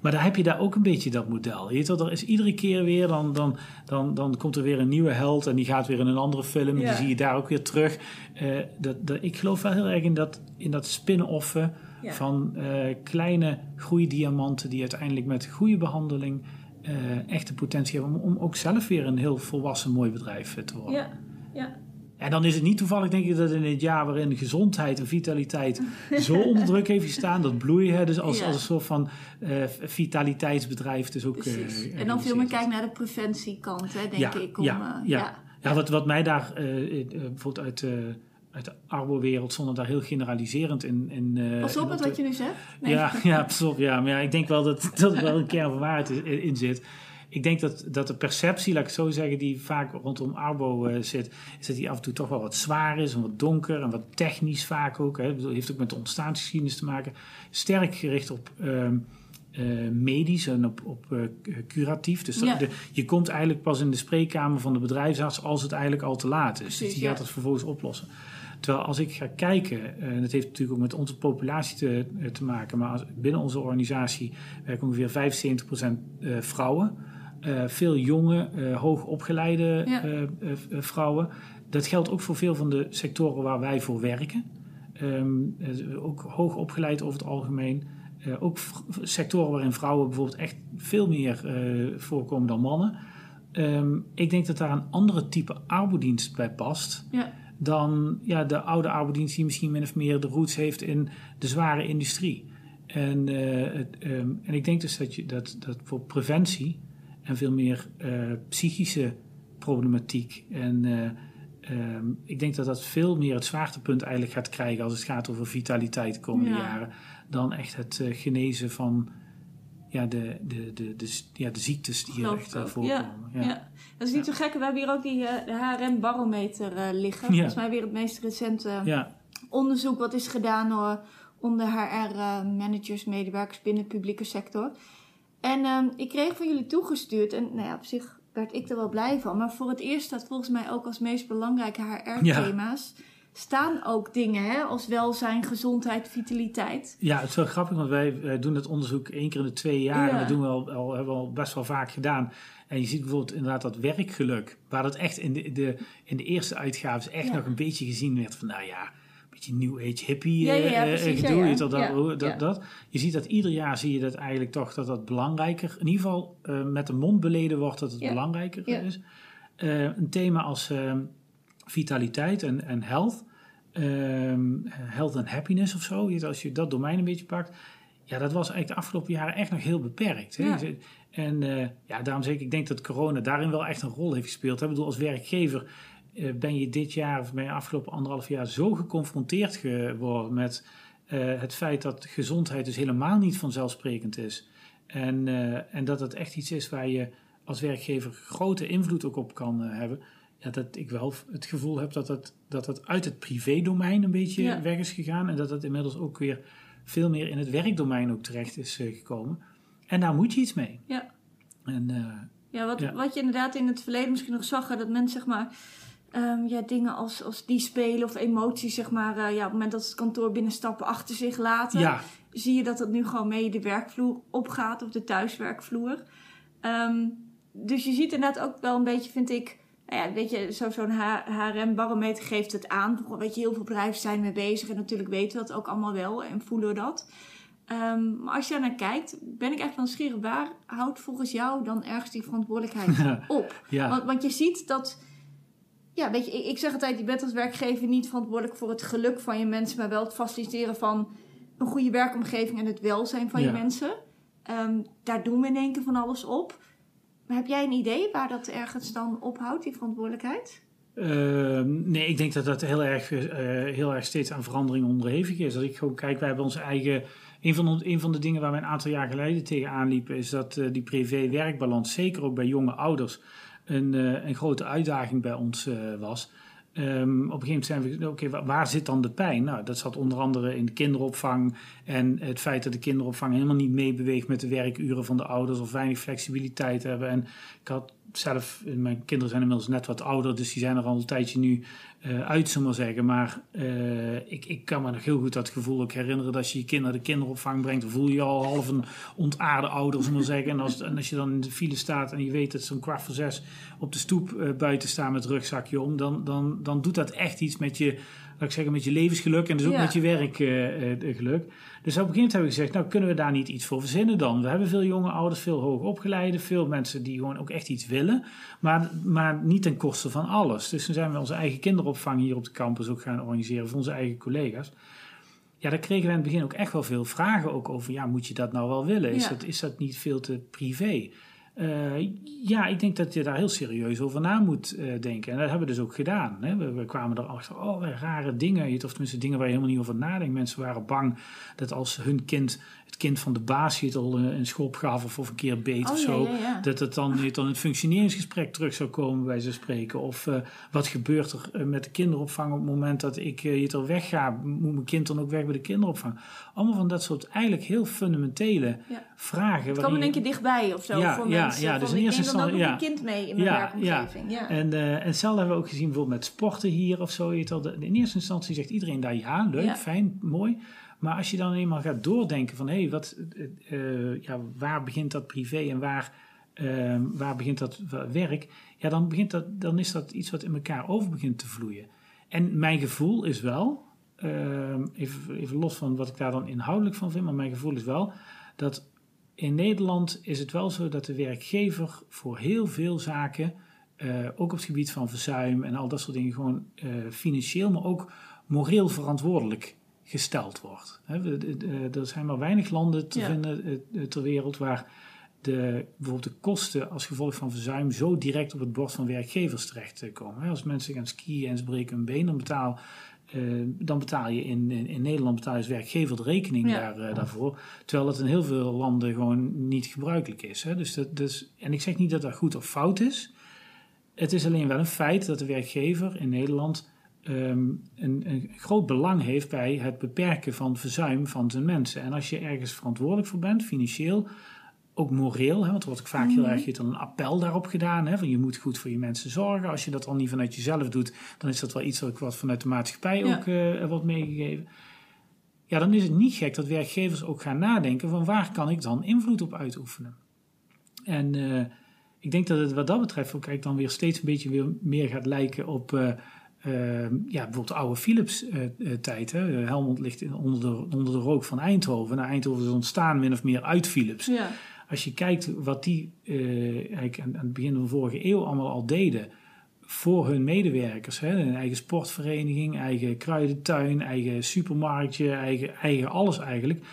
S2: Maar daar heb je daar ook een beetje dat model. Je weet wel, er is iedere keer weer, dan, dan, dan, dan komt er weer een nieuwe held en die gaat weer in een andere film.
S1: Ja.
S2: Die zie je daar ook weer terug. Eh, dat, dat, ik geloof wel heel erg in dat, in dat spin-offen
S1: Ja.
S2: van eh, kleine groeidiamanten die uiteindelijk met goede behandeling eh, echt de potentie hebben om, om ook zelf weer een heel volwassen mooi bedrijf te worden.
S1: Ja. ja.
S2: En dan is het niet toevallig, denk ik, dat in het jaar waarin gezondheid en vitaliteit zo onder druk heeft gestaan, dat bloei, hè, dus als,
S1: Ja.
S2: als een soort van eh, vitaliteitsbedrijf, dus ook. Eh,
S1: en dan veel meer kijken naar de preventiekant, hè, denk
S2: Ja,
S1: ik. Om,
S2: ja,
S1: eh,
S2: ja.
S1: ja.
S2: Ja, wat, wat mij daar bijvoorbeeld uit, uit de arbo-wereld, zonder daar heel generaliserend in. in
S1: Pas op met wat je nu zegt. Nee.
S2: Ja, ja, pas op. Ja, maar ja, ik denk wel dat, dat er wel een kern van waarheid in, in zit. Ik denk dat, dat de perceptie, laat ik het zo zeggen, die vaak rondom Arbo eh, zit, is dat die af en toe toch wel wat zwaar is en wat donker en wat technisch vaak ook. Hè. Dat heeft ook met de ontstaansgeschiedenis te maken. Sterk gericht op ehm, eh, medisch en op, op eh, curatief. Dus dat-
S1: Ja.
S2: de, je komt eigenlijk pas in de spreekkamer van de bedrijfsarts als het eigenlijk al te laat is. dus die
S1: ja.
S2: gaat het vervolgens oplossen. Terwijl als ik ga kijken, en dat heeft natuurlijk ook met onze populatie te, te maken, maar als, binnen onze organisatie werken ongeveer 75% eh, vrouwen. Eh, veel jonge, eh, hoogopgeleide
S1: Ja.
S2: eh, vrouwen. Dat geldt ook voor veel van de sectoren waar wij voor werken. Eh, ook hoog opgeleid over het algemeen. Ook sectoren waarin vrouwen bijvoorbeeld echt veel meer voorkomen dan mannen. Ehm, ik denk dat daar een andere type arbodienst bij past
S1: Ja.
S2: dan ja, de oude arbodienst die misschien min of meer de roots heeft in de zware industrie. En, het, ehm, en ik denk dus dat, je, dat, dat voor preventie en veel meer psychische problematiek. En ehm, ik denk dat dat veel meer het zwaartepunt eigenlijk gaat krijgen als het gaat over vitaliteit de komende jaren, dan echt het genezen van ja, de, de, de, de, ja, de ziektes die hier echt voorkomen.
S1: Ja, ja. dat is niet zo gek. We hebben hier ook die HRM-barometer liggen. Volgens mij weer het meest recente onderzoek wat is gedaan door onder HR-managers, medewerkers binnen de publieke sector. En ehm, ik kreeg van jullie toegestuurd, en nou ja, op zich werd ik er wel blij van. Maar voor het eerst staat volgens mij ook als meest belangrijke HR-thema's. Staan ook dingen hè, als welzijn, gezondheid, vitaliteit.
S2: Ja, het is wel grappig, want wij, doen het onderzoek één keer in de twee jaar. En dat doen we al, al, hebben we al best wel vaak gedaan. En je ziet bijvoorbeeld inderdaad dat werkgeluk, waar dat echt in de, de in de eerste uitgaves echt nog een beetje gezien werd van, nou ja, beetje new age hippie ja, ja, precies, gedoe. Ja, dat, dat, dat, Je ziet dat ieder jaar zie je dat eigenlijk toch dat dat belangrijker, in ieder geval uh, met de mond beleden wordt dat het belangrijker is. Uh, een thema als ehm, vitaliteit en, en health, ehm, health and happiness of zo, als je dat domein een beetje pakt. Ja, dat was eigenlijk de afgelopen jaren echt nog heel beperkt. Hè? En ja, daarom zeg ik, ik denk dat corona daarin wel echt een rol heeft gespeeld. Ik bedoel, als werkgever eh, ben je dit jaar of ben je afgelopen anderhalf jaar zo geconfronteerd geworden met uh, het feit dat gezondheid dus helemaal niet vanzelfsprekend is. En, uh, en dat het echt iets is waar je als werkgever grote invloed ook op kan hebben. Ja, dat ik wel het gevoel heb dat het, dat het uit het privédomein een beetje weg is gegaan. En dat het inmiddels ook weer veel meer in het werkdomein ook terecht is gekomen. En daar moet je iets mee.
S1: Ja. En, ja, wat, wat je inderdaad in het verleden misschien nog zag, dat mensen zeg maar um, ja, dingen als, als die spelen of emoties, zeg maar, uh, ja, op het moment dat ze het kantoor binnenstappen, achter zich laten. Ja. Zie je dat het nu gewoon mee de werkvloer opgaat, of de thuiswerkvloer. Um, dus je ziet inderdaad ook wel een beetje, vind ik, nou ja, weet je, zo'n HRM-barometer geeft het aan. Weet je, heel veel bedrijven zijn mee bezig en natuurlijk weten we dat ook allemaal wel en voelen we dat. Um, maar als je daar naar kijkt, ben ik echt nieuwsgierig. Waar houdt volgens jou dan ergens die verantwoordelijkheid op? ja. want, want je ziet dat ja, weet je, ik, ik zeg altijd, je bent als werkgever niet verantwoordelijk voor het geluk van je mensen, maar wel het faciliteren van een goede werkomgeving en het welzijn van je mensen. Um, daar doen we in één keer van alles op. Maar heb jij een idee waar dat ergens dan ophoudt, die verantwoordelijkheid?
S2: Uh, nee, ik denk dat dat heel erg, uh, heel erg steeds aan verandering onderhevig is. Als ik gewoon kijk, wij hebben onze eigen. Een van, een van de dingen waar we een aantal jaar geleden tegenaan liepen, is dat uh, die privé-werkbalans, zeker ook bij jonge ouders, een, eh, een grote uitdaging bij ons eh, was. Um, op een gegeven moment zijn we, oké, waar, zit dan de pijn? Nou, dat zat onder andere in de kinderopvang en het feit dat de kinderopvang helemaal niet meebeweegt met de werkuren van de ouders of weinig flexibiliteit hebben. En ik had zelf, mijn kinderen zijn inmiddels net wat ouder, dus die zijn er al een tijdje nu uh, uit, zullen maar zeggen. Maar uh, ik, ik kan me nog heel goed dat gevoel ook herinneren dat je je kind naar de kinderopvang brengt. Dan voel je je al half een ontaarde ouder, zullen maar zeggen. En als, en als je dan in de file staat en je weet dat zo'n kwart voor zes op de stoep uh, buiten staan met rugzakje om, dan, dan, dan doet dat echt iets met je laat ik zeggen, met je levensgeluk en dus ook met je werkgeluk. Uh, dus op een gegeven moment hebben we gezegd, nou kunnen we daar niet iets voor verzinnen dan? We hebben veel jonge ouders, veel hoogopgeleide, veel mensen die gewoon ook echt iets willen, maar, maar niet ten koste van alles. Dus toen zijn we onze eigen kinderopvang hier op de campus ook gaan organiseren voor onze eigen collega's. Ja, daar kregen we in het begin ook echt wel veel vragen ook over, ja, moet je dat nou wel willen? Is, dat, is dat niet veel te privé? Uh, ja, ik denk dat je daar heel serieus over na moet uh, denken. En dat hebben we dus ook gedaan. Hè. We, we, kwamen erachter, oh, rare dingen. Of tenminste dingen waar je helemaal niet over nadenkt. Mensen waren bang dat als hun kind het kind van de baas je al een schop gaf of, of een keer beet oh, of zo. Dat het dan, je dan een functioneringsgesprek terug zou komen bij ze spreken. Of uh, wat gebeurt er met de kinderopvang op het moment dat ik je er wegga? Moet mijn kind dan ook weg bij de kinderopvang? Allemaal van dat soort eigenlijk heel fundamentele vragen.
S1: Het kwam in één keer dichtbij of zo
S2: ja,
S1: voor
S2: ja. Ja,
S1: dus in eerste instantie... Een kind mee in mijn werkomgeving. Ja.
S2: En, en hetzelfde hebben we ook gezien bijvoorbeeld met sporten hier of zo. In eerste instantie zegt iedereen daar ja, leuk, fijn, mooi. Maar als je dan eenmaal gaat doordenken van hé, hey, wat, uh, ja, waar begint dat privé en waar, uh, waar begint dat werk, ja, dan, begint dat, dan is dat iets wat in elkaar over begint te vloeien. En mijn gevoel is wel, uh, even, even los van wat ik daar dan inhoudelijk van vind, maar mijn gevoel is wel dat in Nederland is het wel zo dat de werkgever voor heel veel zaken, ook op het gebied van verzuim en al dat soort dingen, gewoon financieel, maar ook moreel verantwoordelijk gesteld wordt. er zijn maar weinig landen te vinden eh, ter wereld waar de, bijvoorbeeld de kosten als gevolg van verzuim zo direct op het bord van werkgevers terechtkomen. Als mensen gaan skiën en ze breken hun been, dan betaal, eh, dan betaal je in, in, Nederland betaal je als werkgever de rekening daar, uh, daarvoor. Terwijl dat in heel veel landen gewoon niet gebruikelijk is. Hè? Dus dat, dus, en ik zeg niet dat dat goed of fout is. Het is alleen wel een feit dat de werkgever in Nederland ehm, een, een, groot belang heeft bij het beperken van verzuim van zijn mensen. En als je ergens verantwoordelijk voor bent, financieel, ook moreel, hè, want er wordt ook vaak heel mhm. erg een appel daarop gedaan. Hè, van je moet goed voor je mensen zorgen. Als je dat al niet vanuit jezelf doet, dan is dat wel iets wat vanuit de maatschappij ook uh, wordt meegegeven. Ja, dan is het niet gek dat werkgevers ook gaan nadenken van waar kan ik dan invloed op uitoefenen. En uh, ik denk dat het wat dat betreft ook kijk, dan weer steeds een beetje weer meer gaat lijken op uh, ja, bijvoorbeeld de oude Philips-tijd. Helmond ligt onder de, onder de rook van Eindhoven. Nou, Eindhoven is ontstaan min of meer uit Philips. Ja als je kijkt wat die uh, eigenlijk aan, het begin van de vorige eeuw allemaal al deden voor hun medewerkers. Hè, een eigen sportvereniging, eigen kruidentuin, eigen supermarktje, eigen, eigen alles eigenlijk.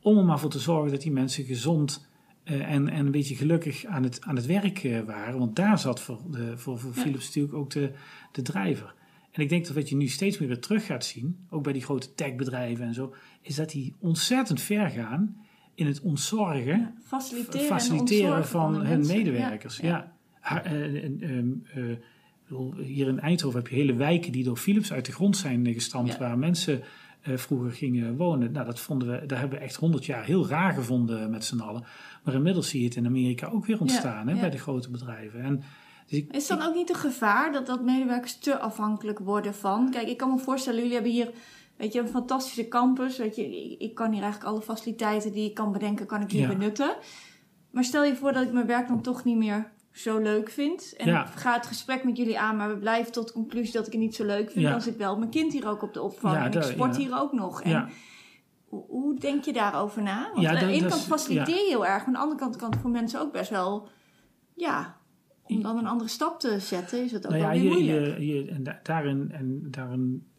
S2: Om er maar voor te zorgen dat die mensen gezond uh, en, en een beetje gelukkig aan het, aan het werk uh, waren. Want daar zat voor, de, voor, voor Philips natuurlijk ook de, de drijver. En ik denk dat wat je nu steeds meer weer terug gaat zien, ook bij die grote techbedrijven en zo, is dat die ontzettend ver gaan in het ontzorgen,
S1: faciliteren,
S2: faciliteren van, van hun medewerkers. Ja. Eh, ehm, eh, hier in Eindhoven heb je hele wijken die door Philips uit de grond zijn gestampt, waar mensen vroeger gingen wonen. Nou, dat vonden we, daar hebben we echt honderd jaar heel raar gevonden met z'n allen. Maar inmiddels zie je het in Amerika ook weer ontstaan hè, bij de grote bedrijven. En,
S1: dus ik, is dan ook niet een gevaar dat, dat medewerkers te afhankelijk worden van? Kijk, ik kan me voorstellen, jullie hebben hier Weet je, een fantastische campus. Weet je, ik kan hier eigenlijk alle faciliteiten die ik kan bedenken, kan ik hier benutten. Maar stel je voor dat ik mijn werk dan toch niet meer zo leuk vind. En ja. ga het gesprek met jullie aan, maar we blijven tot de conclusie dat ik het niet zo leuk vind. Dan zit wel mijn kind hier ook op de opvang. en ik sport hier ook nog. En hoe, denk je daarover na? Want aan de ene kant faciliteer je heel erg, maar aan de andere kant kan het voor mensen ook best wel. Ja, om dan een andere stap te zetten, is het ook nou wel weer moeilijk.
S2: Je, je, en daarin, en daarin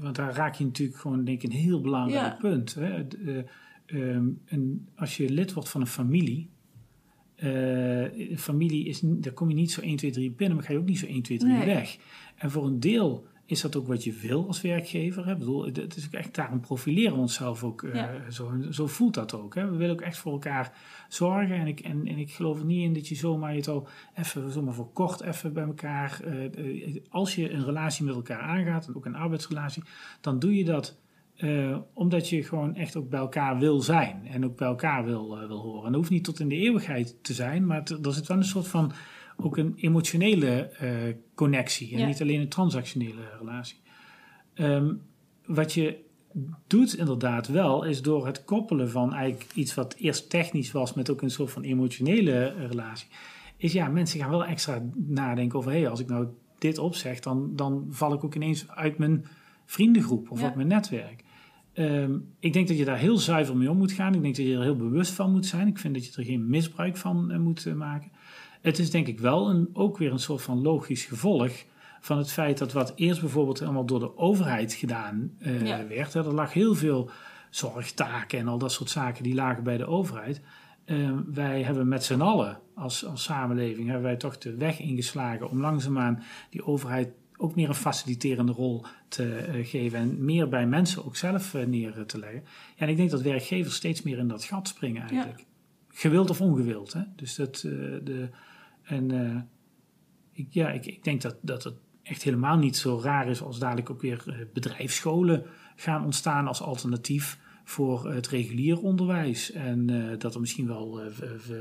S2: want daar raak je natuurlijk gewoon denk ik een heel belangrijk punt. Hè? De, uh, en als je lid wordt van een familie, uh, familie is, daar kom je niet zo 1, 2, 3 binnen, maar ga je ook niet zo 1, 2, 3 nee. weg. En voor een deel is dat ook wat je wil als werkgever. Hè? Ik bedoel, het is ook echt daarom profileren we onszelf ook. Uh, zo, zo, voelt dat ook. Hè? We willen ook echt voor elkaar zorgen. En ik, en, en ik geloof er niet in dat je zomaar het al even, zomaar voor kort even bij elkaar. Uh, als je een relatie met elkaar aangaat, en ook een arbeidsrelatie, dan doe je dat. Uh, omdat je gewoon echt ook bij elkaar wil zijn en ook bij elkaar wil, wil horen. En dat hoeft niet tot in de eeuwigheid te zijn, maar er zit wel een soort van ook een emotionele uh, connectie en niet alleen een transactionele relatie. Um, wat je doet inderdaad wel, is door het koppelen van eigenlijk iets wat eerst technisch was met ook een soort van emotionele uh, relatie, is ja, mensen gaan wel extra nadenken over, hé, hey, als ik nou dit opzeg, dan, dan val ik ook ineens uit mijn vriendengroep of uit mijn netwerk. Um, ik denk dat je daar heel zuiver mee om moet gaan. Ik denk dat je er heel bewust van moet zijn. Ik vind dat je er geen misbruik van uh, moet uh, maken. Het is denk ik wel een, ook weer een soort van logisch gevolg van het feit dat wat eerst bijvoorbeeld allemaal door de overheid gedaan uh, werd. er lag heel veel zorgtaken en al dat soort zaken die lagen bij de overheid. Uh, wij hebben met z'n allen als, als samenleving hebben wij toch de weg ingeslagen om langzaamaan die overheid ook meer een faciliterende rol te uh, geven en meer bij mensen ook zelf uh, neer te leggen. Ja, en ik denk dat werkgevers steeds meer in dat gat springen eigenlijk. Ja. Gewild of ongewild. Hè? Dus dat, de, en uh, ik, ja, ik, ik, denk dat, dat het echt helemaal niet zo raar is als dadelijk ook weer uh, bedrijfsscholen gaan ontstaan als alternatief voor het regulier onderwijs. En uh, dat er misschien wel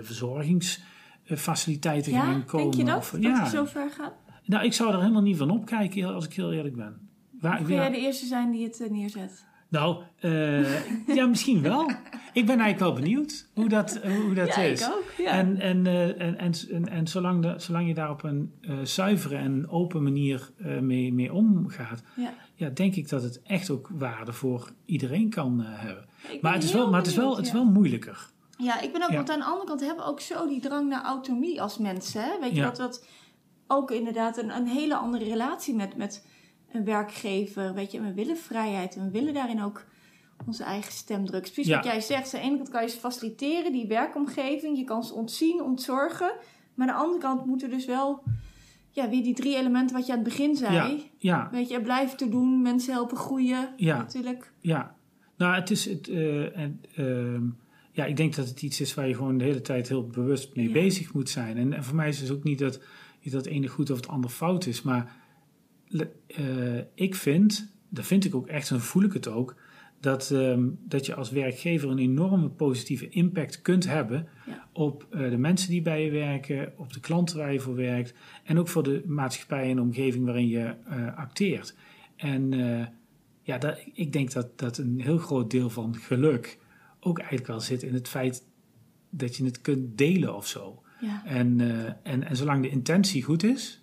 S2: verzorgingsfaciliteiten
S1: ja,
S2: gaan komen.
S1: Denk je dat? Of, dat ja, zo ver gaan?
S2: Nou, ik zou er helemaal niet van opkijken als ik heel eerlijk ben.
S1: Waar, Wil jij de eerste zijn die het neerzet?
S2: Nou, uh, ja, misschien wel. Ik ben eigenlijk wel benieuwd hoe dat, hoe dat
S1: ja,
S2: is.
S1: Ik ook, ja.
S2: En, en, uh, en, en, en, en, zolang, de, zolang je daar op een uh, zuivere en open manier mee, mee omgaat, ja. ja. denk ik dat het echt ook waarde voor iedereen kan hebben. Maar het, is wel, maar het is wel, het is wel moeilijker.
S1: Ja, ik ben ook, want aan de andere kant hebben we ook zo die drang naar autonomie als mensen. Hè? Weet je, dat dat ook inderdaad een, een hele andere relatie met. met een werkgever, weet je, we willen vrijheid en we willen daarin ook onze eigen stemdruk. Precies
S2: Ja.
S1: wat jij zegt. Aan de ene kant kan je ze faciliteren, die werkomgeving. Je kan ze ontzien, ontzorgen. Maar aan de andere kant moeten dus wel... Ja, weer die drie elementen wat je aan het begin zei.
S2: Ja, ja,
S1: Weet je, er blijven te doen, mensen helpen groeien.
S2: Ja.
S1: Natuurlijk.
S2: ja. Nou, het is het. eh, en, ehm, ja, ik denk dat het iets is waar je gewoon de hele tijd heel bewust mee
S1: Ja.
S2: bezig moet zijn. En, en voor mij is het ook niet dat dat het ene goed of het andere fout is. Maar eh, ik vind, dat vind ik ook echt, en voel ik het ook, dat, ehm, dat je als werkgever een enorme positieve impact kunt hebben
S1: Ja.
S2: op eh, de mensen die bij je werken, op de klanten waar je voor werkt en ook voor de maatschappij en de omgeving waarin je eh, acteert. En eh, ja, dat, ik denk dat, dat een heel groot deel van geluk ook eigenlijk wel zit in het feit dat je het kunt delen of zo.
S1: Ja.
S2: En, en, en zolang de intentie goed is,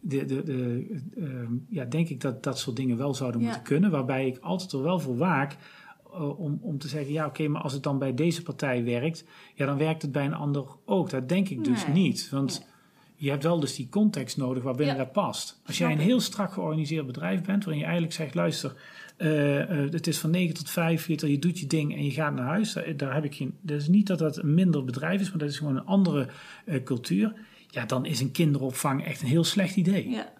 S2: de, de, de, ehm, ja, denk ik dat dat soort dingen wel zouden
S1: Ja.
S2: moeten kunnen. Waarbij ik altijd er wel voor waak eh, om, om te zeggen, ja oké, maar als het dan bij deze partij werkt, ja dan werkt het bij een ander ook. Dat denk ik dus
S1: Nee.
S2: niet. Want je hebt wel dus die context nodig waarbinnen
S1: Ja.
S2: dat past. Als jij een heel strak georganiseerd bedrijf bent, waarin je eigenlijk zegt, luister, eh, eh, het is van 9 tot 5, weet je, doet je ding en je gaat naar huis. Daar, daar heb ik geen. Dat is niet dat dat een minder bedrijf is, maar dat is gewoon een andere cultuur. Ja, dan is een kinderopvang echt een heel slecht idee.
S1: Ja.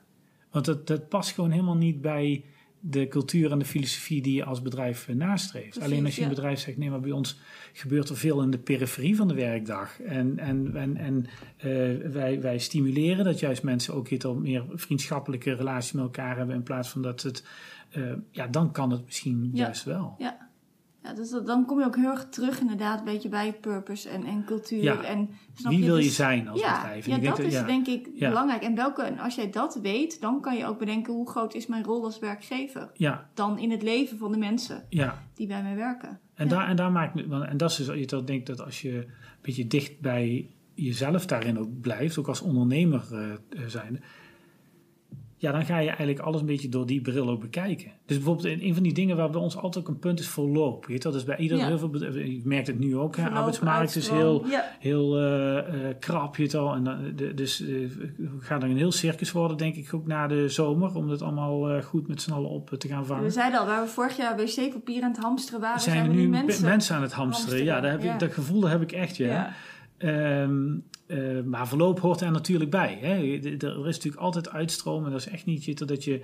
S2: Want dat, dat past gewoon helemaal niet bij de cultuur en de filosofie die je als bedrijf eh, nastreeft.
S1: Precies,
S2: Alleen als je een
S1: ja.
S2: bedrijf zegt, nee, maar bij ons gebeurt er veel in de periferie van de werkdag. En, en, en, en eh, wij, wij stimuleren dat juist mensen ook iets meer vriendschappelijke relatie met elkaar hebben in plaats van dat het, eh, ja, dan kan het misschien
S1: Ja.
S2: juist wel.
S1: Ja. Ja, dus dat- dan kom je ook heel erg terug inderdaad, een beetje bij purpose en, en cultuur.
S2: Ja.
S1: En, snap
S2: Wie wil je
S1: Dus-
S2: zijn als
S1: ja,
S2: bedrijf? En
S1: Ja,
S2: ik denk
S1: dat is
S2: ja,
S1: denk ik belangrijk. En, welke, en als jij dat weet, dan kan je ook bedenken hoe groot is mijn rol als werkgever.
S2: ja,
S1: Dan in het leven van de mensen die bij mij werken.
S2: En, daar, en daar maakt en dat is dus, je toch denkt dat als je een beetje dicht bij jezelf daarin ook blijft, ook als ondernemer eh, eh, zijnde, ja, dan ga je eigenlijk alles een beetje door die bril ook bekijken. Dus bijvoorbeeld een, van die dingen waar bij ons altijd ook een punt is verloop. Weet je, dat is bij ieder heel veel, je merkt het nu ook, hè, arbeidsmarkt is heel, heel eh, eh, krap, je al. En dan, de, dus eh, we gaan er een heel circus worden, denk ik, ook na de zomer, om het allemaal eh, goed met z'n allen op eh, te gaan vangen.
S1: we zeiden al, waar we vorig jaar wc-papier aan het hamsteren waren,
S2: zijn,
S1: zijn, we
S2: nu mensen,
S1: mensen.
S2: aan het hamsteren.
S1: hamsteren,
S2: Ja, daar heb
S1: ja.
S2: Ik, dat gevoel heb ik echt, ja.
S1: ja.
S2: Ehm, eh, maar verloop hoort er natuurlijk bij. Hè. Er is natuurlijk altijd uitstroom en dat is echt niet dat je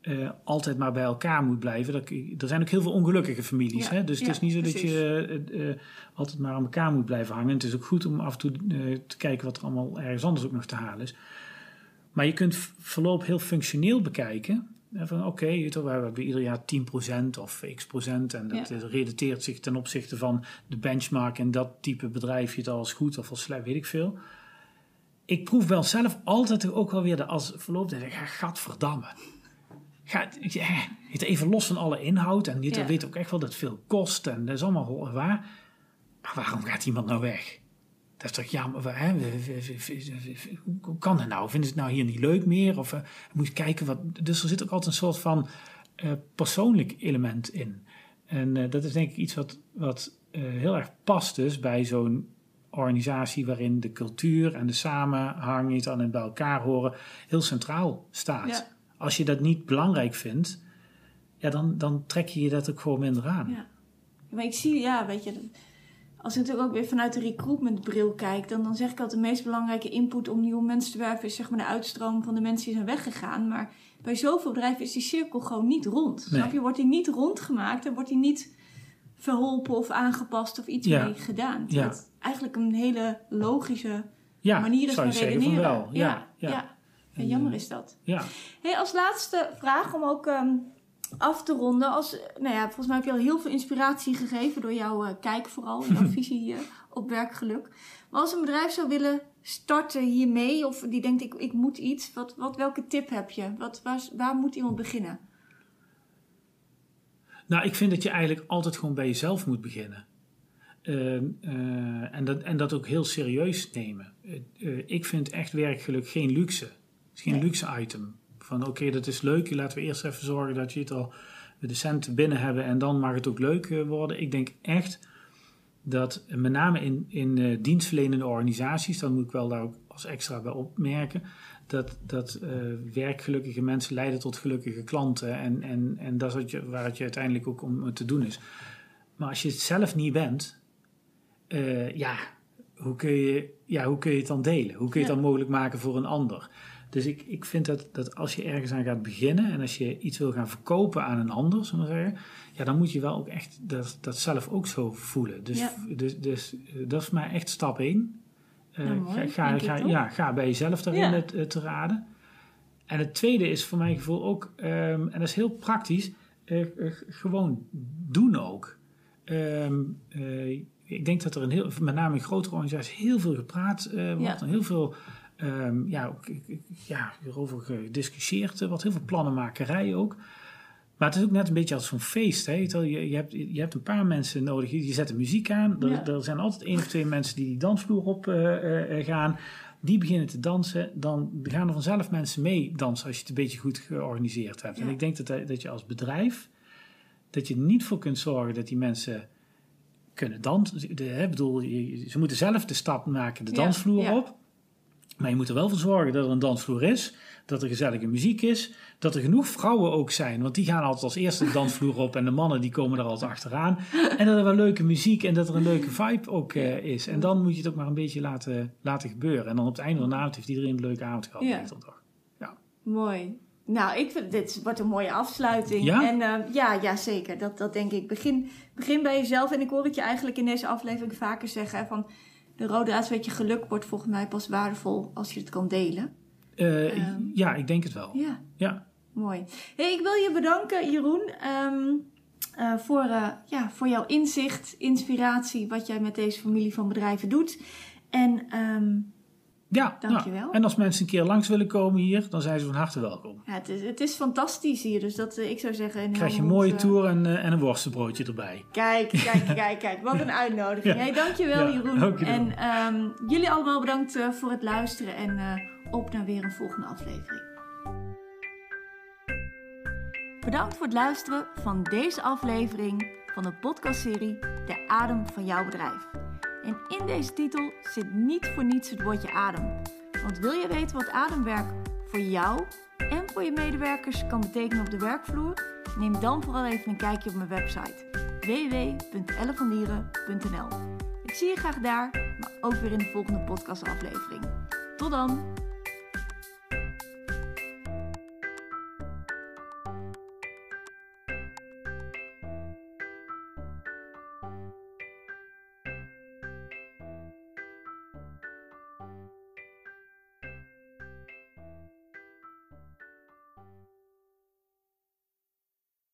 S2: eh, altijd maar bij elkaar moet blijven. Dat, er zijn ook heel veel ongelukkige families.
S1: Ja,
S2: Hè? Dus het is niet zo dat je eh, altijd maar aan elkaar moet blijven hangen. Het is ook goed om af en toe te kijken wat er allemaal ergens anders ook nog te halen is. Maar je kunt verloop heel functioneel bekijken. Van oké, je we hebben ieder jaar 10% of x procent. En dat
S1: Ja.
S2: relateert zich ten opzichte van de benchmark en dat type bedrijf je het als goed of als slecht, weet ik veel. Ik proef wel zelf altijd ook wel weer de als verloop ik ga gadverdamme. Ga, ja, het even los van alle inhoud en niet
S1: Ja.
S2: weet ook echt wel dat het veel kost en dat is allemaal waar. Maar waarom gaat iemand nou weg? Dat is toch jammer. Hè? Hoe kan dat nou? Vinden ze het nou hier niet leuk meer? Of eh, moet je kijken wat. Dus er zit ook altijd een soort van eh, persoonlijk element in. En eh, dat is denk ik iets wat, wat heel erg past dus bij zo'n organisatie waarin de cultuur en de samenhang niet aan en bij elkaar horen heel centraal staat.
S1: Ja.
S2: Als je dat niet belangrijk vindt, ja, dan, dan trek je je dat ook gewoon minder aan.
S1: Ja. Maar ik zie, ja, weet je, als ik natuurlijk ook weer vanuit de recruitmentbril kijk, dan, dan zeg ik altijd de meest belangrijke input om nieuwe mensen te werven is zeg maar de uitstroom van de mensen die zijn weggegaan. Maar bij zoveel bedrijven is die cirkel gewoon niet rond.
S2: Nee.
S1: Snap je? Wordt die niet rondgemaakt en wordt die niet verholpen of aangepast of iets
S2: Ja.
S1: mee gedaan.
S2: Ja.
S1: Dat eigenlijk een hele logische
S2: Ja,
S1: manier is van redeneren.
S2: wel. Ja, ja.
S1: ja.
S2: En,
S1: Ja, jammer
S2: eh,
S1: is dat.
S2: Ja,
S1: Hey, als laatste vraag om ook ehm, af te ronden. Als, nou ja, volgens mij heb je al heel veel inspiratie gegeven door jouw eh, kijk vooral, jouw visie eh, op werkgeluk. Maar als een bedrijf zou willen starten hiermee, of die denkt ik, ik moet iets, wat, wat, welke tip heb je? Wat, waar, waar moet iemand beginnen?
S2: Nou, ik vind dat je eigenlijk altijd gewoon bij jezelf moet beginnen. Ehm, eh, en, dat, en dat ook heel serieus nemen. Ik vind echt werkgeluk geen luxe. Het is geen
S1: Nee.
S2: luxe item. Van oké, dat is leuk. Laten we eerst even zorgen dat je het al de centen binnen hebben. En dan mag het ook leuk eh, worden. Ik denk echt dat eh, met name in, in eh, dienstverlenende organisaties, dan moet ik wel daar ook als extra bij opmerken, dat, dat uh, werkgelukkige mensen leiden tot gelukkige klanten. En, en, en dat is wat je, waar het je uiteindelijk ook om te doen is. Maar als je het zelf niet bent, uh, ja, hoe kun, je, ja, hoe kun je het dan delen? Hoe kun je het dan mogelijk maken voor een ander? Dus ik, ik vind dat, dat als je ergens aan gaat beginnen en als je iets wil gaan verkopen aan een ander, zullen zeggen, ja, dan moet je wel ook echt dat, dat zelf ook zo voelen. Dus, dus, dus uh, dat is maar echt stap 1. Uh, nou, ga, ga, ja, ga bij jezelf daarin ja. te, te raden. En het tweede is voor mijn gevoel ook, um, en dat is heel praktisch, uh, gewoon doen ook. Um, ik denk dat er een heel, met name in grotere organisaties heel veel gepraat wordt ja. en heel veel um, ja, ja, hierover gediscussieerd wordt, heel veel plannenmakerij ook. Maar het is ook net een beetje als zo'n feest. Hè? Je, je, hebt, je hebt een paar mensen nodig, je zet de muziek aan. Er, er zijn altijd één of twee mensen die die dansvloer op uh, uh, gaan. Die beginnen te dansen. Dan gaan er vanzelf mensen mee dansen als je het een beetje goed georganiseerd hebt. Ja. En ik denk dat, dat je als bedrijf, dat je niet voor kunt zorgen dat die mensen kunnen dansen. Ik bedoel, ze moeten zelf de stap maken, de dansvloer ja. op. Maar je moet er wel voor zorgen dat er een dansvloer is, dat er gezellige muziek is, dat er genoeg vrouwen ook zijn, want die gaan altijd als eerste de dansvloer op en de mannen die komen er altijd achteraan. En dat er wel leuke muziek en dat er een leuke vibe ook uh, is. En dan moet je het ook maar een beetje laten, laten gebeuren. En dan op het einde van de avond heeft iedereen een leuke avond gehad. Ja.
S1: ja. Mooi. Nou, ik vind dit wordt een mooie afsluiting. Ja? En uh, ja, ja, zeker. Dat, dat denk ik. Begin, begin bij jezelf. En ik hoor het je eigenlijk in deze aflevering vaker zeggen van de rode draad weet je geluk wordt volgens mij pas waardevol als je het kan delen.
S2: Uh, um, ja, ik denk het wel.
S1: Ja.
S2: ja.
S1: Mooi. Hey, ik wil je bedanken, Jeroen, um, uh, voor, uh, ja, voor jouw inzicht, inspiratie, wat jij met deze familie van bedrijven doet. En um,
S2: ja,
S1: dankjewel. Nou,
S2: en als mensen een keer langs willen komen hier, dan zijn ze van harte welkom.
S1: Ja, het, is, het is fantastisch hier, dus dat, uh, ik zou zeggen... Een
S2: Krijg je een mooie uh, tour en, uh, en een worstenbroodje erbij.
S1: Kijk, kijk, kijk, kijk. Wat een uitnodiging. ja. Hey, dankjewel ja, Jeroen. En um, jullie allemaal bedankt voor het luisteren en op naar weer een volgende aflevering. Bedankt voor het luisteren van deze aflevering van de podcastserie De Adem van jouw bedrijf. En in deze titel zit niet voor niets het woordje adem. Want wil je weten wat ademwerk voor jou en voor je medewerkers kan betekenen op de werkvloer? Neem dan vooral even een kijkje op mijn website www.ellevandieren.nl. Ik zie je graag daar, maar ook weer in de volgende podcastaflevering. Tot dan!